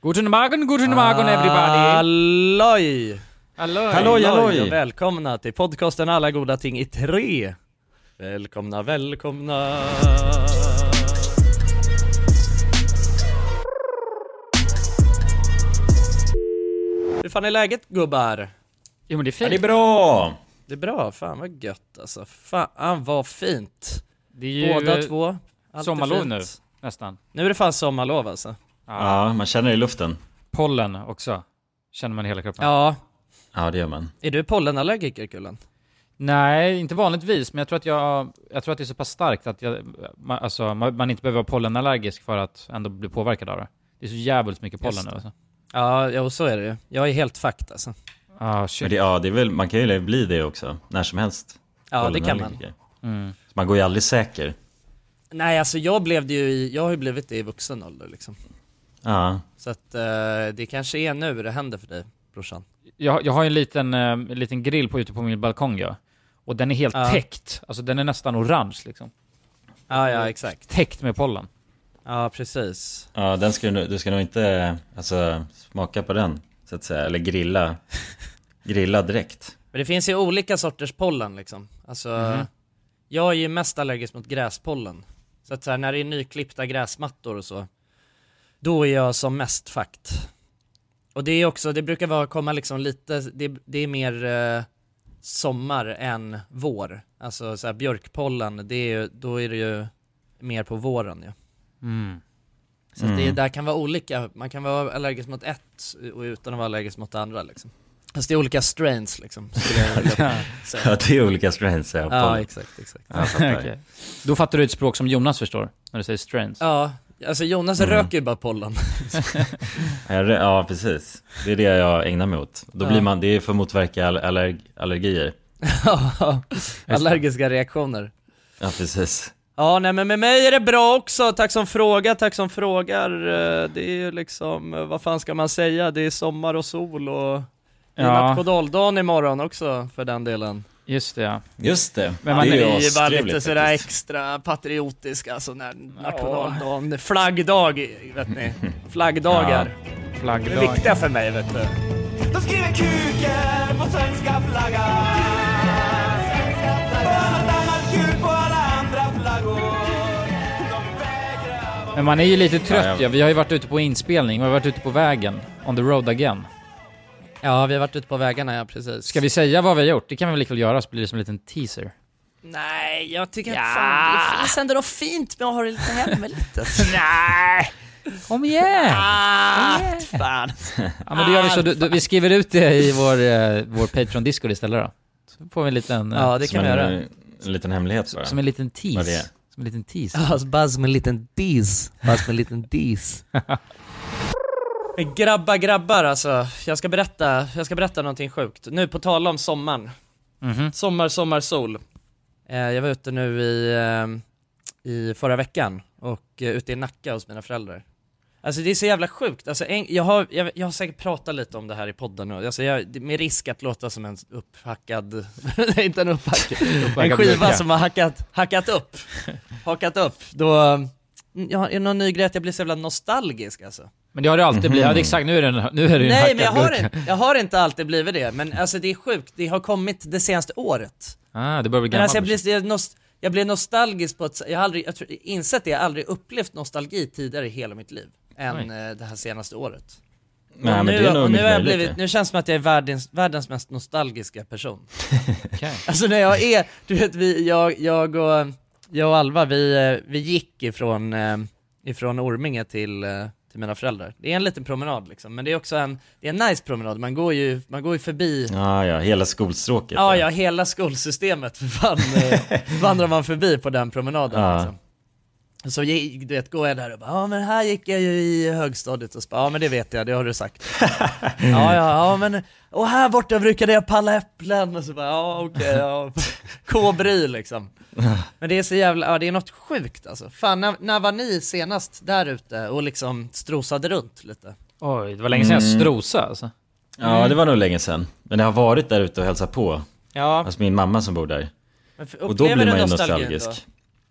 Guten Morgen, guten Morgen everybody! Halloj! Halloj! Halloj, halloj! och välkomna till podcasten Alla goda ting i tre. Välkomna, välkomna. Hur fan är läget gubbar? Jo men det är Ja, fint. det är bra! Det är bra, fan vad gött alltså. Fan vad fint. Det är ju Båda två. Allt sommarlov fint. nu, nästan. Nu är det fan sommarlov alltså. Ja, man känner det i luften. Pollen också. Känner man i hela kroppen. Ja, Ja, det gör man. är du pollenallergiker Kullen? Nej, inte vanligtvis, men jag tror att jag, jag tror att det är så pass starkt att jag, man, alltså, man, man inte behöver vara pollenallergisk för att ändå bli påverkad av det. Det är så jävligt mycket pollen nu alltså. Ja, jo så är det ju. Jag är helt fucked alltså. Ah, Men shit. det, ja, det är väl, man kan ju bli det också, när som helst. Ja, det kan man. Mm. Man går ju aldrig säker. Nej alltså jag blev det ju i, jag har ju blivit det i vuxen ålder liksom. Ja, Så att eh, det kanske är nu det händer för dig brorsan. Jag, jag har ju en liten, eh, en liten grill på, ute på min balkong ja. Och den är helt Ja. täckt. Alltså den är nästan orange liksom. Ja ja exakt. Täckt med pollen. Ja precis. ja den ska du, du ska nog inte alltså, smaka på den, så att säga. Eller grilla. grilla direkt. Men det finns ju olika sorters pollen liksom. Alltså, Mhm. jag är ju mest allergisk mot gräspollen. Så att så här, när det är nyklippta gräsmattor och så, då är jag som mest fakt. Och det är också, det brukar vara, komma liksom lite, det, det är mer eh, sommar än vår. Alltså så här, björkpollen, det är ju, då är det ju mer på våren ju. Mm. Så att det Mm. där kan vara olika, man kan vara allergisk mot ett och utan att vara allergisk mot det andra liksom. Fast det är olika strains liksom, säga. Ja, det är olika strains ja, Ja, exakt, exakt. Ja, fattar. Okej. Då fattar du ett språk som Jonas förstår, när du säger strains. Ja, alltså Jonas Mm. röker ju bara pollen. Ja, precis. Det är det jag ägnar mig åt. Då blir man, det är för att motverka all, allerg, allergier. Ja, Allergiska reaktioner. Ja, precis. Ja, nej men med mig är det bra också, tack som frågar, tack som frågar. Eh, Det är ju liksom, eh, vad fan ska man säga, det är sommar och sol och det är Ja. nationaldagen imorgon också för den delen. Just det ja. Just det. Men man- det ju är ju bara lite sådär faktiskt. extra patriotiska, alltså när nationaldagen, flaggdag, vet ni. Flaggdagar. Det är Flaggdag. viktiga för mig vet du. De skriver kuken på svenska flaggan Men man är ju lite Ja, trött jag- ja. Vi har ju varit ute på inspelning, vi har varit ute på vägen. On the road again. Ja, vi har varit ute på vägarna, ja precis. Ska vi säga vad vi har gjort? Det kan vi väl lika väl göra, så blir det som en liten teaser. Nej, jag tycker Ja. att fan, det finns ändå något fint med att ha det lite hemligt. Nej! Kom igen! ah, fan. Ja men då gör vi så, du, du, vi skriver ut det i vår, eh, vår Patreon Discord istället då. Så får vi en liten, eh, Ja, det kan vi en, göra. en liten hemlighet bara. som en liten tease. Som en liten tease. Ja, bara som en liten dis. Bara som en liten dis. Men grabbar, grabbar alltså. Jag ska berätta, jag ska berätta någonting sjukt. Nu på tal om sommaren. Mhm. Sommar, sommar, sol. Eh, jag var ute nu i, eh, i förra veckan och eh, ute i Nacka hos mina föräldrar. Alltså det är så jävla sjukt, alltså, en, jag, har, jag, jag har säkert pratat lite om det här i podden nu, alltså, jag, med risk att låta som en upphackad, nej inte en upphackad, en skiva som har hackat, hackat upp, hakat upp, då, mm, jag någon ny grej att jag blir så jävla nostalgisk alltså. Men det har det alltid blivit, ja det är exakt, nu är det, nu är det en Nej men jag har, inte, jag har inte alltid blivit det, men alltså det är sjukt, det har kommit det senaste året. Ah, det börjar bli gammalt. alltså jag blir, jag, nost, jag blir nostalgisk på ett jag har aldrig, jag tror, insett det, jag har aldrig upplevt nostalgi tidigare i hela mitt liv. Än Oj. eh, det här senaste året. Nej, men nu, det är nog nu har jag blivit, nu känns det som att jag är världens, världens mest nostalgiska person. Okej. Alltså när jag är, du vet vi, jag, jag och, jag och Alva, vi, eh, vi gick ifrån, eh, ifrån Orminge till, till mina föräldrar. Det är en liten promenad liksom, men det är också en, det är en nice promenad, man går ju, man går ju förbi Ja, ja, hela skolstråket. Ja, ja, hela skolsystemet för fan eh, vandrar man förbi på den promenaden Ja. liksom. Så gick- du vet, går jag där och bara, ja men här gick jag ju i högstadiet och så bara, ja men det vet jag, det har du sagt. ja, ja, ja men, och här borta brukade jag palla äpplen och så bara, ja okej, ja. K-bry liksom. Men det är så jävla, ja det är något sjukt alltså. Fan, när, när var ni senast där ute och liksom strosade runt lite? Oj, det var länge sedan jag Mm. strosade alltså. Ja, det var nog länge sedan. Men det har varit där ute och hälsat på. Ja, Alltså min mamma som bor där. men för- Och då blir man ju nostalgisk.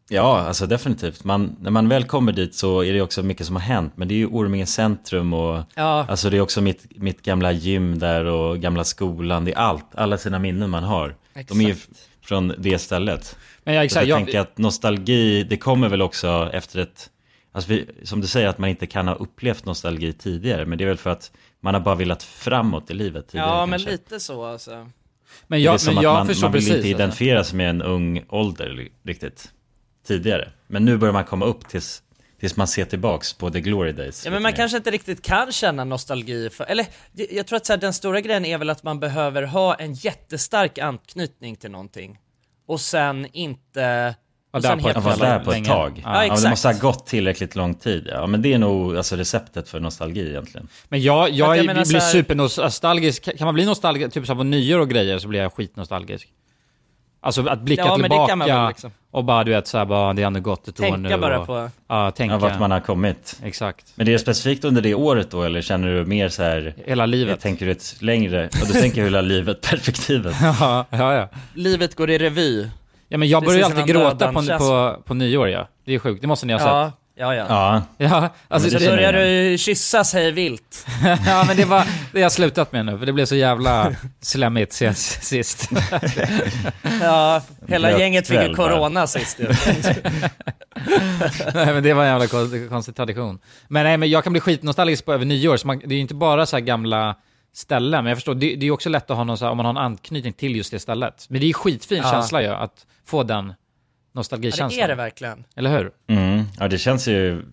Ja, alltså definitivt. Man, när man väl kommer dit så är det också mycket som har hänt. Men det är ju Orminge centrum och Ja, alltså det är också mitt, mitt gamla gym där och gamla skolan. Det är allt, alla sina minnen man har. De är ju från det stället. Men jag, Så exakt, jag jag, tänker att nostalgi, det kommer väl också efter ett... Alltså vi, som du säger att man inte kan ha upplevt nostalgi tidigare. Men det är väl för att man har bara velat framåt i livet tidigare ja men kanske. lite så alltså. men det är jag, som men att jag man, förstår man vill precis. inte alltså. identifiera sig med en ung ålder riktigt tidigare. Men nu börjar man komma upp tills, tills man ser tillbaks på the glory days. Ja men man mer. kanske inte riktigt kan känna nostalgi för, eller jag tror att så här, den stora grejen är väl att man behöver ha en jättestark anknytning till någonting. Och sen inte... Och där på fast där på ett tag. Ja. Ja, det exakt. måste ha gått tillräckligt lång tid. Ja, men det är nog alltså, receptet för nostalgi egentligen. Men jag, jag, jag är- menar blir här- supernostalgisk. Kan man bli nostalgisk, typ så här på nyår och grejer, så blir jag skitnostalgisk. Alltså att blicka Ja, men det tillbaka kan man väl liksom. och bara du vet såhär bara, det har ändå gått ett år nu. Tänka bara och, på... Ja, tänka. Ja, vart man har kommit. Exakt. Men det är specifikt under det året då, eller känner du mer så här... Hela livet. Tänker du ett längre, och du tänker hela livet perspektivet? ja, ja, ja. Livet går i revy. Ja men jag börjar alltid gråta på, på, på nyår ja. Det är sjukt, det måste ni ha sett. Ja, ja, ja. Ja, Ja, alltså, Men Så det börjar jag du kyssas hej vilt. ja men det var, det har jag slutat med nu, för det blev så jävla slemmigt sist. sist. Ja, hela Blöt gänget fick ju corona sist nej men det var en jävla konstig, konstig tradition. Men nej men jag kan bli skitnostalgisk på över nyår, så man, det är ju inte bara så här gamla ställen, men jag förstår, det, det är ju också lätt att ha någon så här, om man har en anknytning till just det stället. Men det är ju skitfin Ja. känsla ju, att få den Ja, nostalgikänslan. det är det verkligen. Eller hur? mm. ja det känns ju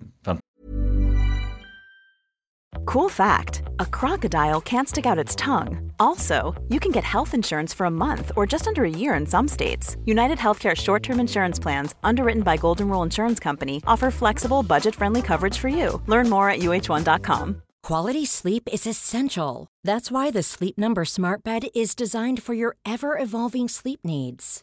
Cool fact a crocodile can't stick out its tongue. Also, you can get health insurance for a month or just under a year in some states. United Healthcare short term insurance plans, underwritten by Golden Rule Insurance Company, offer flexible, budget friendly coverage for you. Learn more at uh1.com. Quality sleep is essential. That's why the Sleep Number Smart Bed is designed for your ever evolving sleep needs.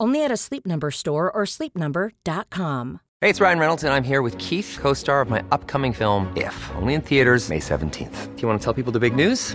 Only at a Sleep Number store or sleepnumber.com. Hey, it's Ryan Reynolds, and I'm here with Keith, co star of my upcoming film, If, only in theaters, May 17th. Do you want to tell people the big news?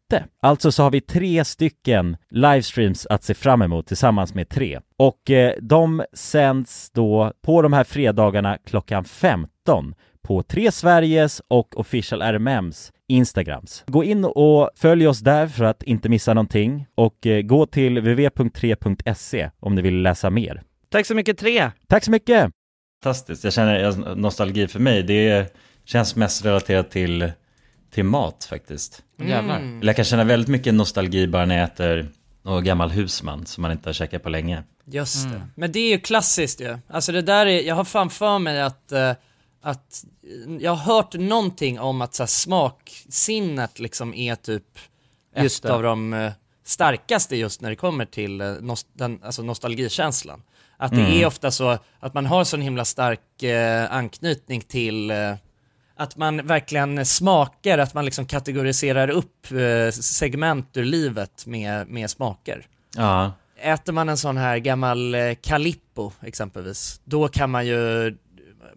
Alltså så har vi tre stycken livestreams att se fram emot tillsammans med tre. Och eh, de sänds då på de här fredagarna klockan 15 på Tre Sveriges och Official RMMs Instagrams. Gå in och följ oss där för att inte missa någonting och eh, gå till www.3.se om ni vill läsa mer. Tack så mycket Tre! Tack så mycket! Fantastiskt. Jag känner nostalgi för mig, det känns mest relaterat till, till mat faktiskt. Jävlar. Eller jag kan känna väldigt mycket nostalgi bara när jag äter någon gammal husman som man inte har käkat på länge. Just Mm. det. Men det är ju klassiskt ju. Alltså det där är, jag har framför mig att, eh, att jag har hört någonting om att så här, smaksinnet liksom är typ just Efter. av de eh, starkaste just när det kommer till eh, nost- den, alltså nostalgikänslan. Att det Mm. är ofta så att man har sån himla stark anknytning till att man verkligen smakar, att man liksom kategoriserar upp eh, segment ur livet med, med smaker. Ja, Äter man en sån här gammal eh, Calippo exempelvis, då kan man ju,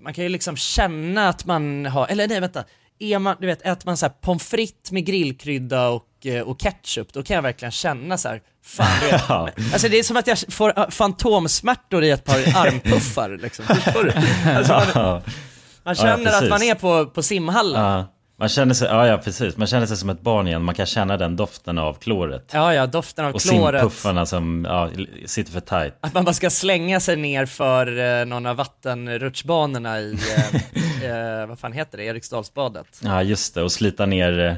man kan ju liksom känna att man har, eller nej vänta, är man, du vet, äter man så här pommes frites med grillkrydda och, eh, och ketchup, då kan jag verkligen känna så här, fan vet, Ja. alltså det är som att jag får fantomsmärtor i ett par armpuffar liksom, förstår du? Alltså man, man känner att precis. man är på, på simhallen. ja. Man känner sig, ja ja precis, man känner sig som ett barn igen. Man kan känna den doften av kloret. Ja, ja, doften av Och kloret. simpuffarna som ja, sitter för tight. Att man bara ska slänga sig ner för eh, någon av vattenrutschbanorna i, eh, eh, vad fan heter det, Eriksdalsbadet. Ja just det, och slita ner, eh,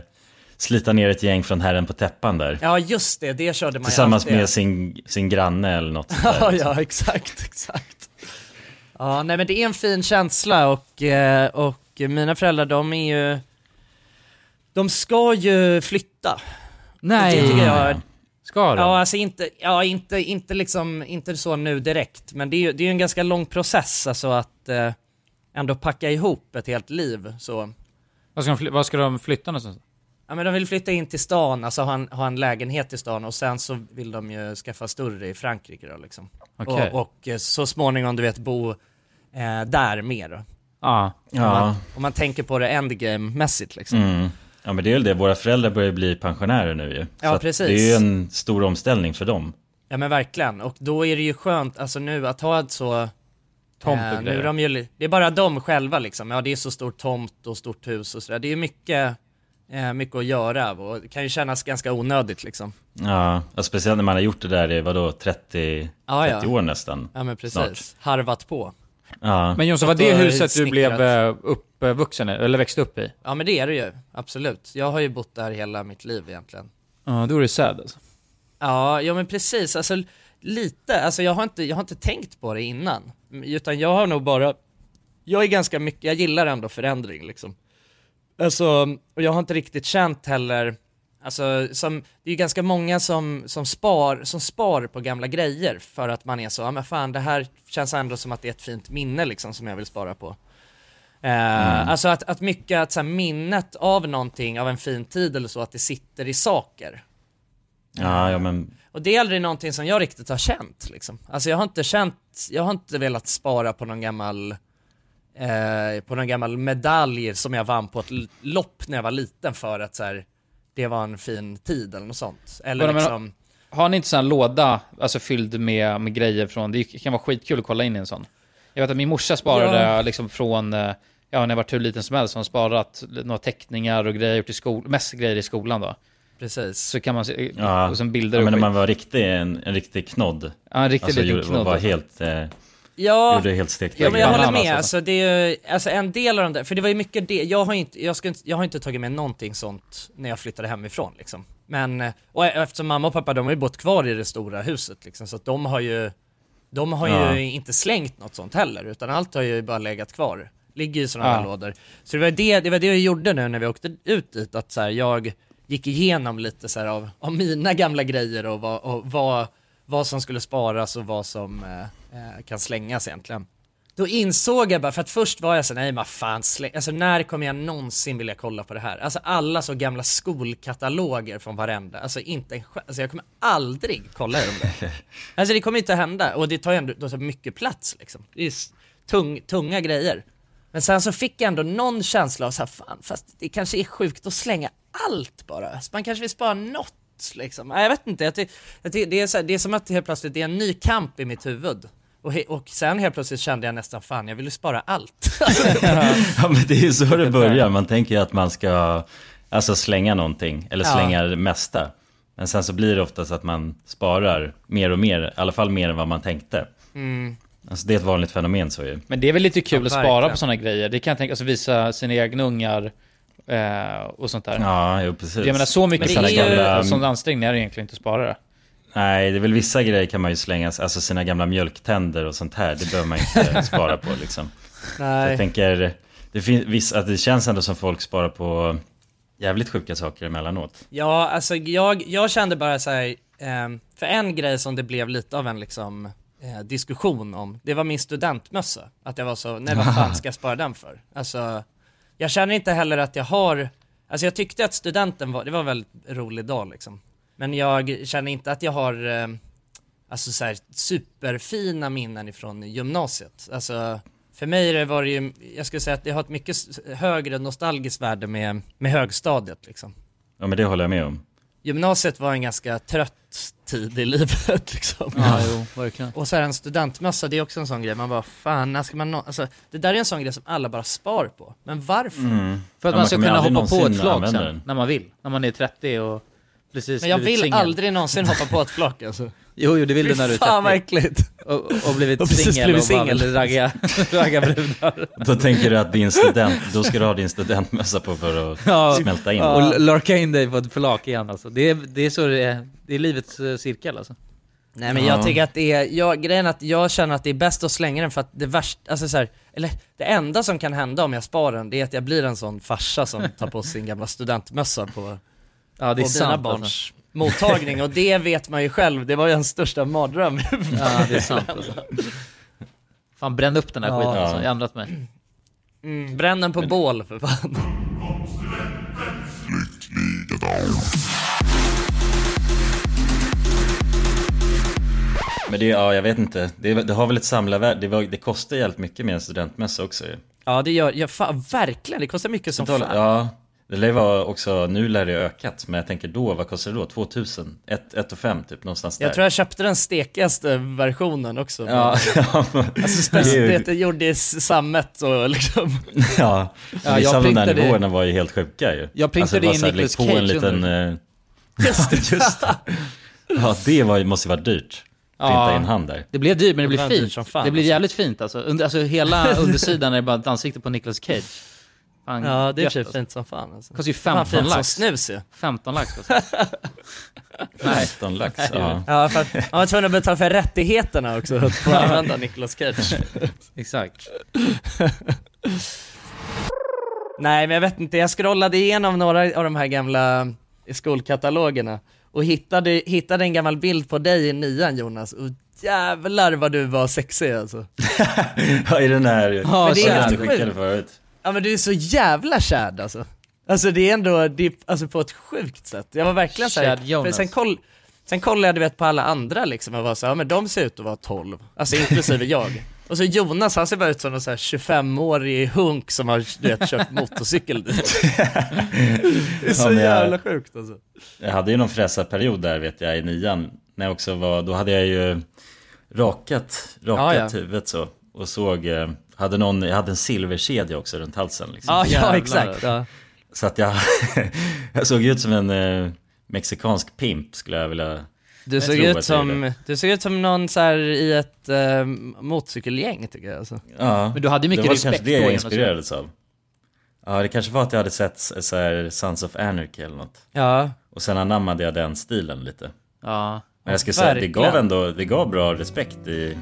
slita ner ett gäng från Herren på täppan där. Ja, just det, det körde man Tillsammans med sin, sin granne eller något sånt där, Ja, liksom. ja, exakt, exakt. Ja, nej men det är en fin känsla och, eh, och mina föräldrar de är ju, de ska ju flytta. Nej. Det tycker jag, Ska de? Ja, alltså inte, ja, inte, inte liksom, inte så nu direkt, men det är ju det är en ganska lång process alltså att eh, ändå packa ihop ett helt liv så. Vad ska de, vad ska de flytta någonstans? Ja men de vill flytta in till stan, alltså ha en, ha en lägenhet i stan och sen så vill de ju skaffa större i Frankrike då liksom. Okej. Och, och eh, så småningom du vet bo eh, där mer. Ja. Om, man, om man tänker på det endgame-mässigt liksom. Mm. Ja men det är väl det, våra föräldrar börjar bli pensionärer nu ju. Ja, Så precis. Det är ju en stor omställning för dem. Ja men verkligen, och då är det ju skönt, alltså nu att ha ett så Tomt och nu grejer. är de ju, Det är bara de själva liksom, ja det är så stort tomt och stort hus och sådär. Det är ju mycket, eh, mycket att göra och det kan ju kännas ganska onödigt liksom. Ja, och speciellt när man har gjort det där i vadå, 30, Ja, ja. 30 år nästan. Ja men precis, Snart. harvat på. Ja. Men Jonsson, var det huset du blev eh, uppvuxen i, eller växte upp i? Ja men det är det ju, absolut. Jag har ju bott där hela mitt liv egentligen. Ja, då är det sad alltså. Ja, ja men precis, alltså lite, alltså jag har inte, jag har inte tänkt på det innan. Utan jag har nog bara, jag är ganska mycket, jag gillar ändå förändring liksom. Alltså, och jag har inte riktigt känt heller, alltså som, det är ju ganska många som, som spar, som spar på gamla grejer för att man är så, ja men fan det här känns ändå som att det är ett fint minne liksom som jag vill spara på. Eh, Alltså att, att mycket, att så här, minnet av någonting, av en fin tid eller så, att det sitter i saker. Ja, ja men Och det är aldrig någonting som jag riktigt har känt liksom. Alltså jag har inte känt, jag har inte velat spara på någon gammal, eh, på någon gammal medalj som jag vann på ett lopp när jag var liten för att så här, det var en fin tid eller något sånt. Eller Men- men- liksom, Har ni inte sån här låda, alltså fylld med, med grejer från, det kan vara skitkul att kolla in i en sån. Jag vet att min morsa sparade Ja. liksom från, eh, ja när jag var hur liten som helst, så har hon sparat några teckningar och grejer gjort i skolan, mest grejer i skolan då. precis. Så kan man se, Ja, och sen bilder ja, och men när man var riktig, en, en riktig knodd. Ja, en riktig alltså, liten knodd. var helt, eh, Ja, gjorde helt stekt Ja men jag håller med, alltså. alltså det är ju, alltså en del av de där, för det var ju mycket det, jag har inte, jag, ska jag har inte tagit med någonting sånt när jag flyttade hemifrån liksom. Men, och eftersom mamma och pappa de har ju bott kvar i det stora huset liksom, så att de har ju, de har Ja. ju inte slängt något sånt heller, utan allt har ju bara legat kvar. Ligger i sådana Ja. här lådor. Så det var det, det var det jag gjorde nu när vi åkte ut dit, att så här, jag gick igenom lite så här av, av mina gamla grejer och vad, och vad, vad som skulle sparas och vad som eh, kan slängas egentligen. Då insåg jag bara, för att först var jag så nej men fan släng, alltså när kommer jag någonsin vilja kolla på det här? Alltså alla så gamla skolkataloger från varenda, alltså inte en alltså jag kommer aldrig kolla i dem där. Alltså det kommer inte att hända, och det tar ju ändå det tar mycket plats liksom. Det är tung, tunga grejer. Men sen så fick jag ändå någon känsla av så här, fan fast det kanske är sjukt att slänga allt bara. Så man kanske vill spara något liksom. Nej, Jag vet inte, jag ty- jag ty- det, är så här, det är som att helt plötsligt det är en ny kamp i mitt huvud. Och, he- och sen helt plötsligt kände jag nästan fan jag vill ju spara allt. Ja men det är ju så det börjar, man tänker ju att man ska alltså slänga någonting, eller Ja. slänga det mesta. Men sen så blir det oftast att man sparar mer och mer, i alla fall mer än vad man tänkte. Mm. Alltså det är ett vanligt fenomen så ju. Men det är väl lite kul Ja, att spara på sådana grejer. Det kan jag tänka, alltså visa sina egna ungar eh, och sånt där. Ja, jo precis. Jag menar så mycket Men det tid, är ju- gamla... sån ansträngning är det egentligen inte att spara det. Nej, det är väl vissa grejer kan man ju slänga, alltså sina gamla mjölktänder och sånt här, det behöver man inte spara på liksom. Så jag Nej. tänker, det, finns, att det känns ändå som folk sparar på jävligt sjuka saker emellanåt. Ja, alltså jag, jag kände bara så här, ehm, för en grej som det blev lite av en liksom eh, diskussion om, det var min studentmössa. Att jag var så, nej vad fan ska jag spara den för? Alltså, jag känner inte heller att jag har, alltså jag tyckte att studenten var, det var en väldigt rolig dag liksom. Men jag känner inte att jag har, eh, alltså så här, superfina minnen ifrån gymnasiet. Alltså, för mig var det ju, jag skulle säga att det har ett mycket högre nostalgiskt värde med, med högstadiet liksom. Ja men det håller jag med om. gymnasiet var en ganska trött tid i livet liksom. Ja, jo, verkligen. Och så är en studentmössa, det är också en sån grej, man bara fan, när ska man nå, alltså det där är en sån grej som alla bara spar på. Men varför? Mm. För att Ja, man ska kunna hoppa på ett flak använda sen, när man vill. När man är 30 och precis Men jag vill singel. aldrig någonsin hoppa på ett flak alltså. Jo, jo, det vill du när du är 30. Fan vad äckligt. Och, och blivit singel och bara singel. vill ragga, ragga brudar. Då tänker du att din student, då ska du ha din studentmössa på för att Ja, smälta in. Och lurka in dig på ett flak igen alltså. Det är, det är så det är, det är livets eh, cirkel alltså. Nej men Ja. jag tycker att det är, jag, grejen är att jag känner att det är bäst att slänga den för att det värsta, alltså så här, eller det enda som kan hända om jag spar den, det är att jag blir en sån farsa som tar på sin gamla studentmössa på, Ja, det är på sant mina barns alltså. mottagning och det vet man ju själv, det var ju hans största mardröm. Ja, det är sant alltså. Fan bränn upp den här Ja. skiten alltså, Ja. jag har ändrat mig. Mm, bränn den på bål för fan. Men det, ja jag vet inte, det, det har väl ett samlarvärde, det, var- det kostar jävligt mycket med en studentmössa också ju. Ja det gör, ja, fan, verkligen, det kostar mycket som fan. Ja, det lär vara också, nu lär det ha ökat, men jag tänker då, vad kostar det då? 2000? 1 och 5 typ, någonstans där. Jag tror jag köpte den stekigaste versionen också. Ja, Alltså det ju- speciellt, gjorde i sammet och liksom. Ja, Ja, vissa jag av de där nivåerna var ju helt sjuka ju. Jag printade bara in Nicolas lägg på en Cage liten... under. eh, Just det, just det. Ja, det var, måste ju vara dyrt. Ja. in hand där. Det blev dyrt men det Det blev fint. som fan, det blev alltså. jävligt fint alltså. Under, alltså hela undersidan är bara ett ansikte på Nicolas Cage. Fan, Ja det är gött, alltså. fint som fan alltså. Kostar ju Fan, 15 fint som lax. snus ju. 15 lax. Nej. 15 lax, ja. Ja för att man var tvungen att betala för rättigheterna också att få använda Nicolas Cage. Exakt. Nej men jag vet inte, jag scrollade igenom några av de här gamla skolkatalogerna och hittade, hittade en gammal bild på dig i nian Jonas och jävlar vad du var sexig alltså. Ja, i den här... Ja, Men det är som helt du skickade sjukt. förut. Ja men du är så jävla kärd alltså. Alltså det är ändå, det är, alltså på ett sjukt sätt. Jag var verkligen såhär, för sen, koll, sen kollade jag du vet på alla andra liksom och var såhär, ja men de ser ut att vara 12, alltså inklusive jag. Och så Jonas, han ser bara ut som här 25-årig hunk som har du vet, kört motorcykel dit. Det är så Ja, men jag- jävla sjukt alltså. Jag hade ju någon fräsarperiod där vet jag i nian. När jag också var, då hade jag ju rakat, rakat Ja, ja. huvudet så. Och såg, eh, hade någon, jag hade en silverkedja också runt halsen liksom. Ja, ja exakt. Ja. Så att jag, jag såg ut som en eh, mexikansk pimp skulle jag vilja Du såg, att ut som, du såg ut som någon så här i ett eh, motorcykelgäng tycker jag alltså. Ja, Men du hade mycket det var respekt kanske det jag att inspirerades av. Ja, det kanske var att jag hade sett så här Sons of Anarchy eller något. Ja, Och sen anammade jag den stilen lite. Ja. Men jag skulle säga, det verkligen. gav ändå, det gav bra respekt i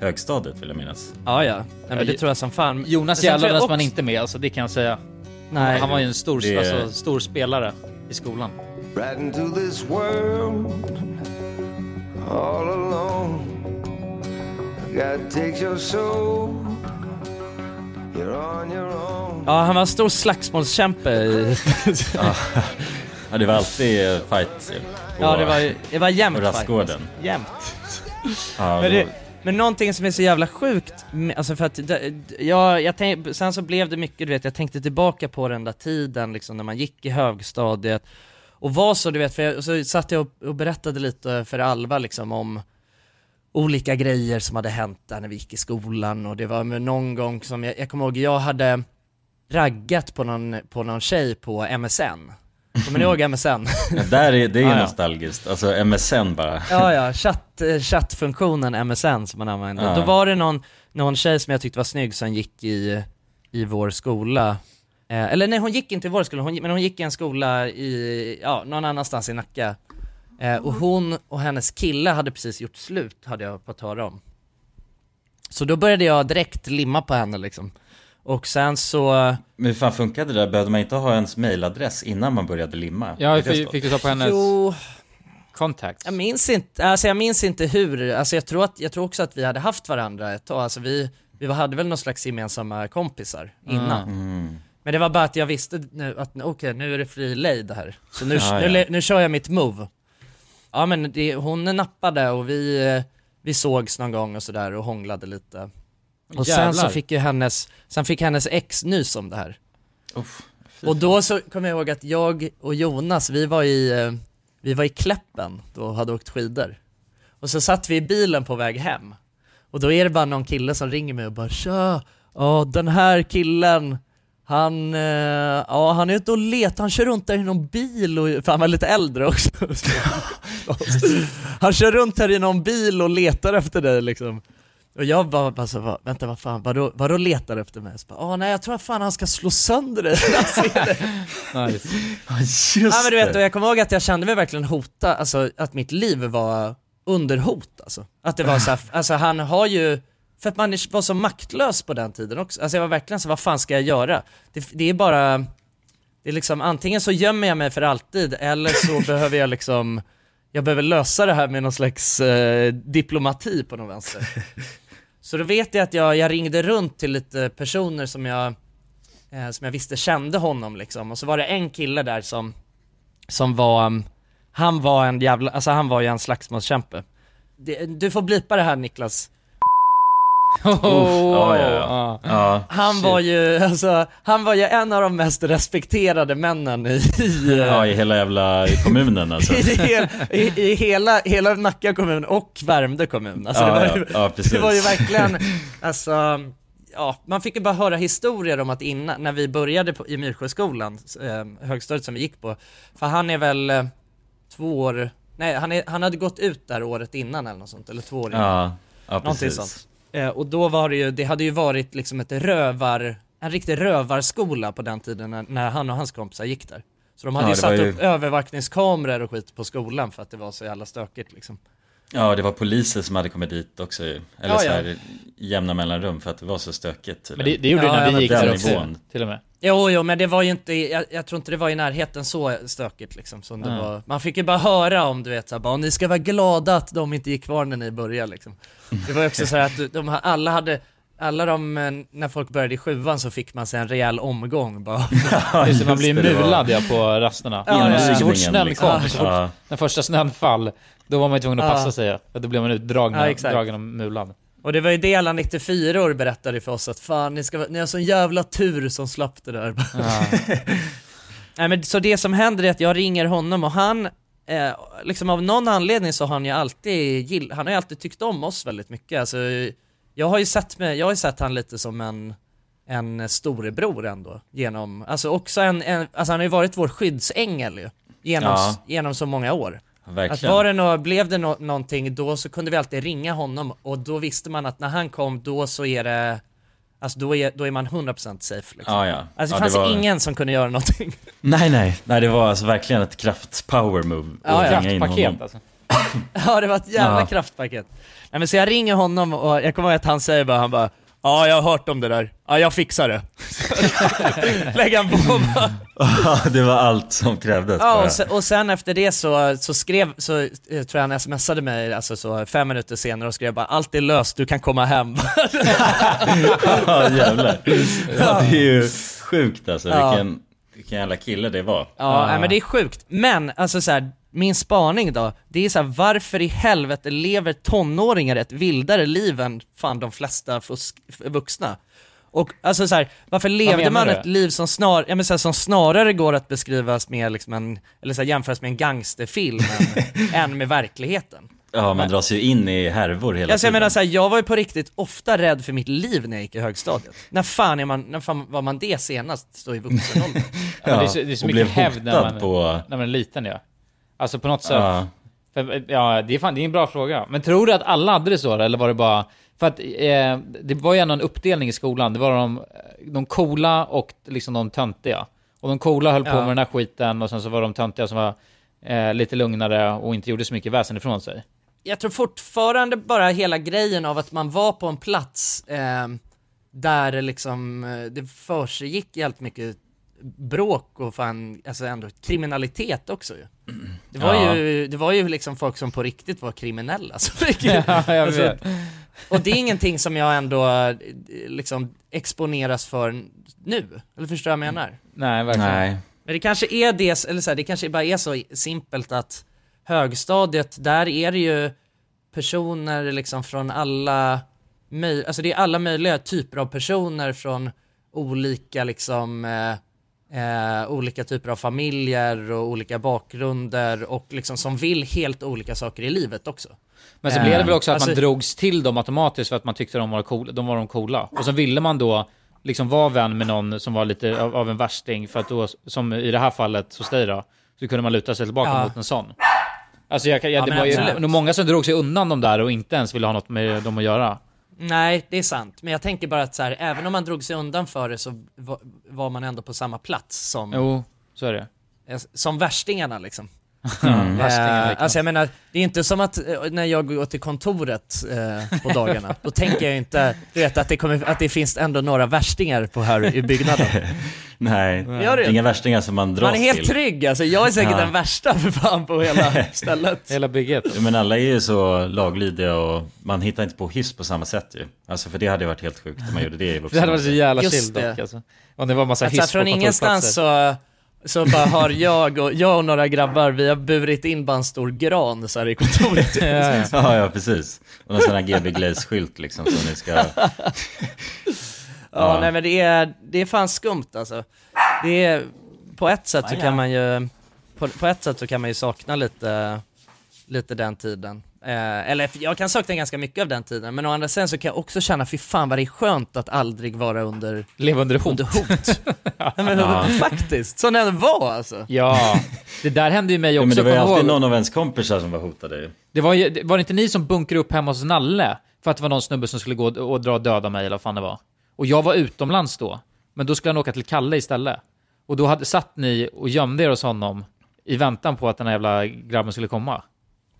högstadiet vill jag minnas. ja ja. Nej, men det tror jag som fan. Jonas jävlades också- man inte med alltså, det kan jag säga. Nej. Han var ju en stor, Det- alltså, stor spelare i skolan. Right into this world all alone. God takes your soul. You're on your own. Ja, han var en stor slagsmålskämpe. Ja, det var alltid fight på, Ja, det var, ju- det var jämnt på fight, rastgården. Jämnt. Ja, Men, det men någonting som är så jävla sjukt, alltså för att, ja, jag, jag tänk, sen så blev det mycket, du vet, jag tänkte tillbaka på den där tiden liksom när man gick i högstadiet och var så, du vet, för jag, så satt jag och, och berättade lite för Alva liksom om olika grejer som hade hänt där när vi gick i skolan och det var med någon gång som, jag, jag kommer ihåg, jag hade raggat på någon, på någon tjej på MSN. Kommer ni ihåg MSN? Ja, där är, det är ju Ja, nostalgiskt, alltså MSN bara. Ja, ja, chatt, eh, chattfunktionen MSN som man använde. Ja. Då var det någon, någon tjej som jag tyckte var snygg som gick i, i vår skola. Eh, eller nej, hon gick inte i vår skola, hon, men hon gick i en skola i, ja, någon annanstans i Nacka. Eh, och hon och hennes kille hade precis gjort slut, hade jag fått höra om. Så då började jag direkt limma på henne liksom. Och sen så, Men hur fan funkade det där? Behövde man inte ha ens mailadress innan man började limma? Ja, fick, fick du ta på hennes jo, contacts? Jag minns inte, alltså jag minns inte hur, alltså jag tror, att, jag tror också att vi hade haft varandra ett tag, alltså vi, vi hade väl någon slags gemensamma kompisar innan. Mm. Men det var bara att jag visste nu att okej, nu är det fri lejd här. Så nu, Ja, nu, ja. le- nu kör jag mitt move. Ja men det, hon nappade och vi, vi sågs någon gång och sådär och hånglade lite. Och sen Jävlar. så fick ju hennes, sen fick hennes ex nys om det här. Uff, Och då så kommer jag ihåg att jag och Jonas, vi var i, eh, vi vi var i Kläppen då och hade åkt skidor. Och så satt vi i bilen på väg hem. Och då är det bara någon kille som ringer mig och bara Tja, ja den här killen han, eh, ja han är ute och letar, han kör runt där i någon bil och, för han var lite äldre också. han kör runt här i någon bil och letar efter dig liksom. Och jag bara, bara så, bara, vänta vad fan, vadå, vadå letar efter mig? Så bara, Åh nej jag tror att fan han ska slå sönder dig." Nice. Just Ja men du vet, och det. jag kommer ihåg att jag kände mig verkligen hota, alltså att mitt liv var under hot alltså. Att det var så här, alltså han har ju, för att man var så maktlös på den tiden också, alltså jag var verkligen så vad fan ska jag göra? Det, det är bara, det är liksom antingen så gömmer jag mig för alltid eller så behöver jag liksom, jag behöver lösa det här med någon slags eh, diplomati på någon vänster. Så då vet jag att jag, jag ringde runt till lite personer som jag, eh, som jag visste kände honom liksom, och så var det en kille där som, som var, mm, han var en jävla, alltså han var ju en slagsmålskämpe. Du får blipa det här Niklas. Uff, ja, ja, ja. Han shit. var ju, alltså, han var ju en av de mest respekterade männen i, Ja, i hela jävla kommunen alltså. i, hel, i, i hela, hela Nacka kommun och Värmdö kommun. Alltså, det, var ju, det var ju verkligen, alltså, ja, man fick ju bara höra historier om att innan, när vi började på, i Myrsjöskolan, eh, högstadiet som vi gick på, för han är väl eh, två år, nej han, är, han hade gått ut där året innan eller något sånt, eller två år innan. Ja, ja Någonting precis. sånt. Eh, och då var det ju, det hade ju varit liksom ett rövar, en riktig rövarskola på den tiden när, när han och hans kompisar gick där. Så de hade Ja, ju satt ju- upp övervakningskameror och skit på skolan för att det var så jävla stökigt liksom. Ja, det var poliser som hade kommit dit också ju. Eller Ja, så ja. här i jämna mellanrum för att det var så stökigt. Men det, det gjorde Ja, det när ja, vi gick där också, nivån. till och med. Jo, jo, men det var ju inte, jag, jag tror inte det var i närheten så stökigt liksom som det Nej. var. Man fick ju bara höra om du vet såhär, bara, ni ska vara glada att de inte gick kvar när ni började liksom. Det var ju också så här att de, alla hade, alla de, eh, när folk började i sjuan så fick man sig en rejäl omgång bara. Just det, man blir mulad ja, på rasterna. Ja, ja, ja. Så fort snön liksom. kom, så fort Ja. när första snön fall, då var man ju tvungen att Ja. passa sig. ja. För då blev man utdragen Ja, dragen och mulad. Och det var ju det alla 94 år berättade för oss att fan ni, ska, ni har sån jävla tur som slapp det där. Nej men så det som händer är att jag ringer honom och han, eh, liksom av någon anledning så har han ju alltid gill, han har ju alltid tyckt om oss väldigt mycket. Alltså, jag har ju sett mig, jag har sett han lite som en, en storebror ändå, genom, alltså också en, en alltså han har ju varit vår skyddsängel ju, genom, Ja. genom så många år. Att Verkligen. var det nå, blev det nå, någonting då så kunde vi alltid ringa honom och då visste man att när han kom då så är det, alltså då är, då är man 100% safe liksom. Ja, ja. Alltså ja, det fanns var... ingen som kunde göra någonting. Nej, nej. Nej, det var alltså verkligen ett kraft-power move. Ja, att ja. ringa in Kraftpaket honom. alltså. ja det var ett jävla Ja. kraftpaket. Nej men så jag ringer honom och jag kommer ihåg att han säger bara, han bara Ja jag har hört om det där, ja jag fixar det. Lägger han på bara. Det var allt som krävdes Ja och sen, och sen efter det så, så skrev, så eh, tror jag han smsade mig alltså så fem minuter senare och skrev bara allt är löst, du kan komma hem. Ja, jävlar. Ja, det är ju sjukt alltså. Ja. Vilken, vilken jävla kille det var. Ja, nej, men det är sjukt. Men, alltså så här, min spaning då, det är så här, varför i helvete lever tonåringar ett vildare liv än fan de flesta vuxna? Och alltså så här, varför levde man du? ett liv som, snar, ja, men så här, som snarare går att beskrivas med liksom en, eller så här, jämföras med en gangsterfilm än, än med verkligheten? Ja, man dras ju in i härvor hela Alltså jag tiden. menar så här, jag var ju på riktigt ofta rädd för mitt liv när jag gick i högstadiet. När fan, är man, när fan var man det senast, då i vuxen ålder? Ja, men det är så, det är så och mycket blev hävd när man, på... när man är liten ja. Alltså på något sätt. Ja. För, ja, det är fan, det är en bra fråga. Men tror du att alla hade det så eller var det bara... För att eh, det var ju ändå en uppdelning i skolan. Det var de, de coola och liksom de töntiga. Och de coola höll på Ja. med den här skiten och sen så var de töntiga som var eh, lite lugnare och inte gjorde så mycket väsen ifrån sig. jag tror fortfarande bara hela grejen av att man var på en plats eh, där liksom, eh, det försiggick jävligt mycket bråk och fan, alltså ändå kriminalitet också ju. Det var Ja. ju, det var ju liksom folk som på riktigt var kriminella så mycket. Ja, jag Alltså, vet. och det är ingenting som jag ändå liksom exponeras för nu, eller förstår du vad jag menar? Nej, verkligen. Nej. Men det kanske är det, eller så här, det kanske bara är så simpelt att högstadiet, där är det ju personer liksom från alla, möj- alltså det är alla möjliga typer av personer från olika liksom, eh, eh, olika typer av familjer och olika bakgrunder och liksom som vill helt olika saker i livet också. Men så Eh, blev det väl också att alltså- man drogs till dem automatiskt för att man tyckte de var, cool, de var de coola. Och så ville man då liksom vara vän med någon som var lite av, av en värsting, för att då, som i det här fallet hos dig då, så kunde man luta sig tillbaka Ja. mot en sån. Alltså jag, jag, Ja, det var ju nog många som drog sig undan de där och inte ens ville ha något med dem att göra. Nej, det är sant. Men jag tänker bara att så här, även om man drog sig undan för det så var, var man ändå på samma plats som, Jo, så är det. eh, som värstingarna liksom. Mm. Eh, alltså jag menar, det är inte som att eh, när jag går till kontoret eh, på dagarna, då tänker jag inte, du vet att det, kommer, att det finns ändå några värstingar på här i byggnaden. Nej, inga värstingar som man dras Man är helt till. trygg alltså, jag är säkert Ja. den värsta för fan på hela stället. Hela bygget. Men alla är ju så laglydiga och man hittar inte på hiss på samma sätt ju. Alltså för det hade ju varit helt sjukt om man gjorde det i vuxen Det hade varit så jävla chill det. dock alltså. Om det var massa Att så hiss på från ingenstans så, så bara har jag och, jag och några grabbar, vi har burit in bara en stor gran så här i kontoret. Ja, ja. Ja, ja precis. Och någon sån här GB Glaze-skylt liksom som ni ska... Ja, Ja. nej men det är, det är fan skumt alltså. Det är, på ett sätt så kan man ju, på, på ett sätt så kan man ju sakna lite, lite den tiden. Eh, eller jag kan sakna ganska mycket av den tiden, men å andra sidan så kan jag också känna, fy fan vad det är skönt att aldrig vara under, Leva under hot. under hot. Men, Ja. Faktiskt, som det var alltså. Ja, det där hände ju mig Ja, också. men det var ju alltid någon av ens kompisar som var hotade. Det var, ju, var det inte ni som bunkrade upp hemma hos Nalle? För att det var någon snubbe som skulle gå och och dra och döda mig eller vad fan det var. Och jag var utomlands då. Men då skulle han åka till Kalle istället. Och då hade, satt ni och gömde er hos honom i väntan på att den här jävla grabben skulle komma.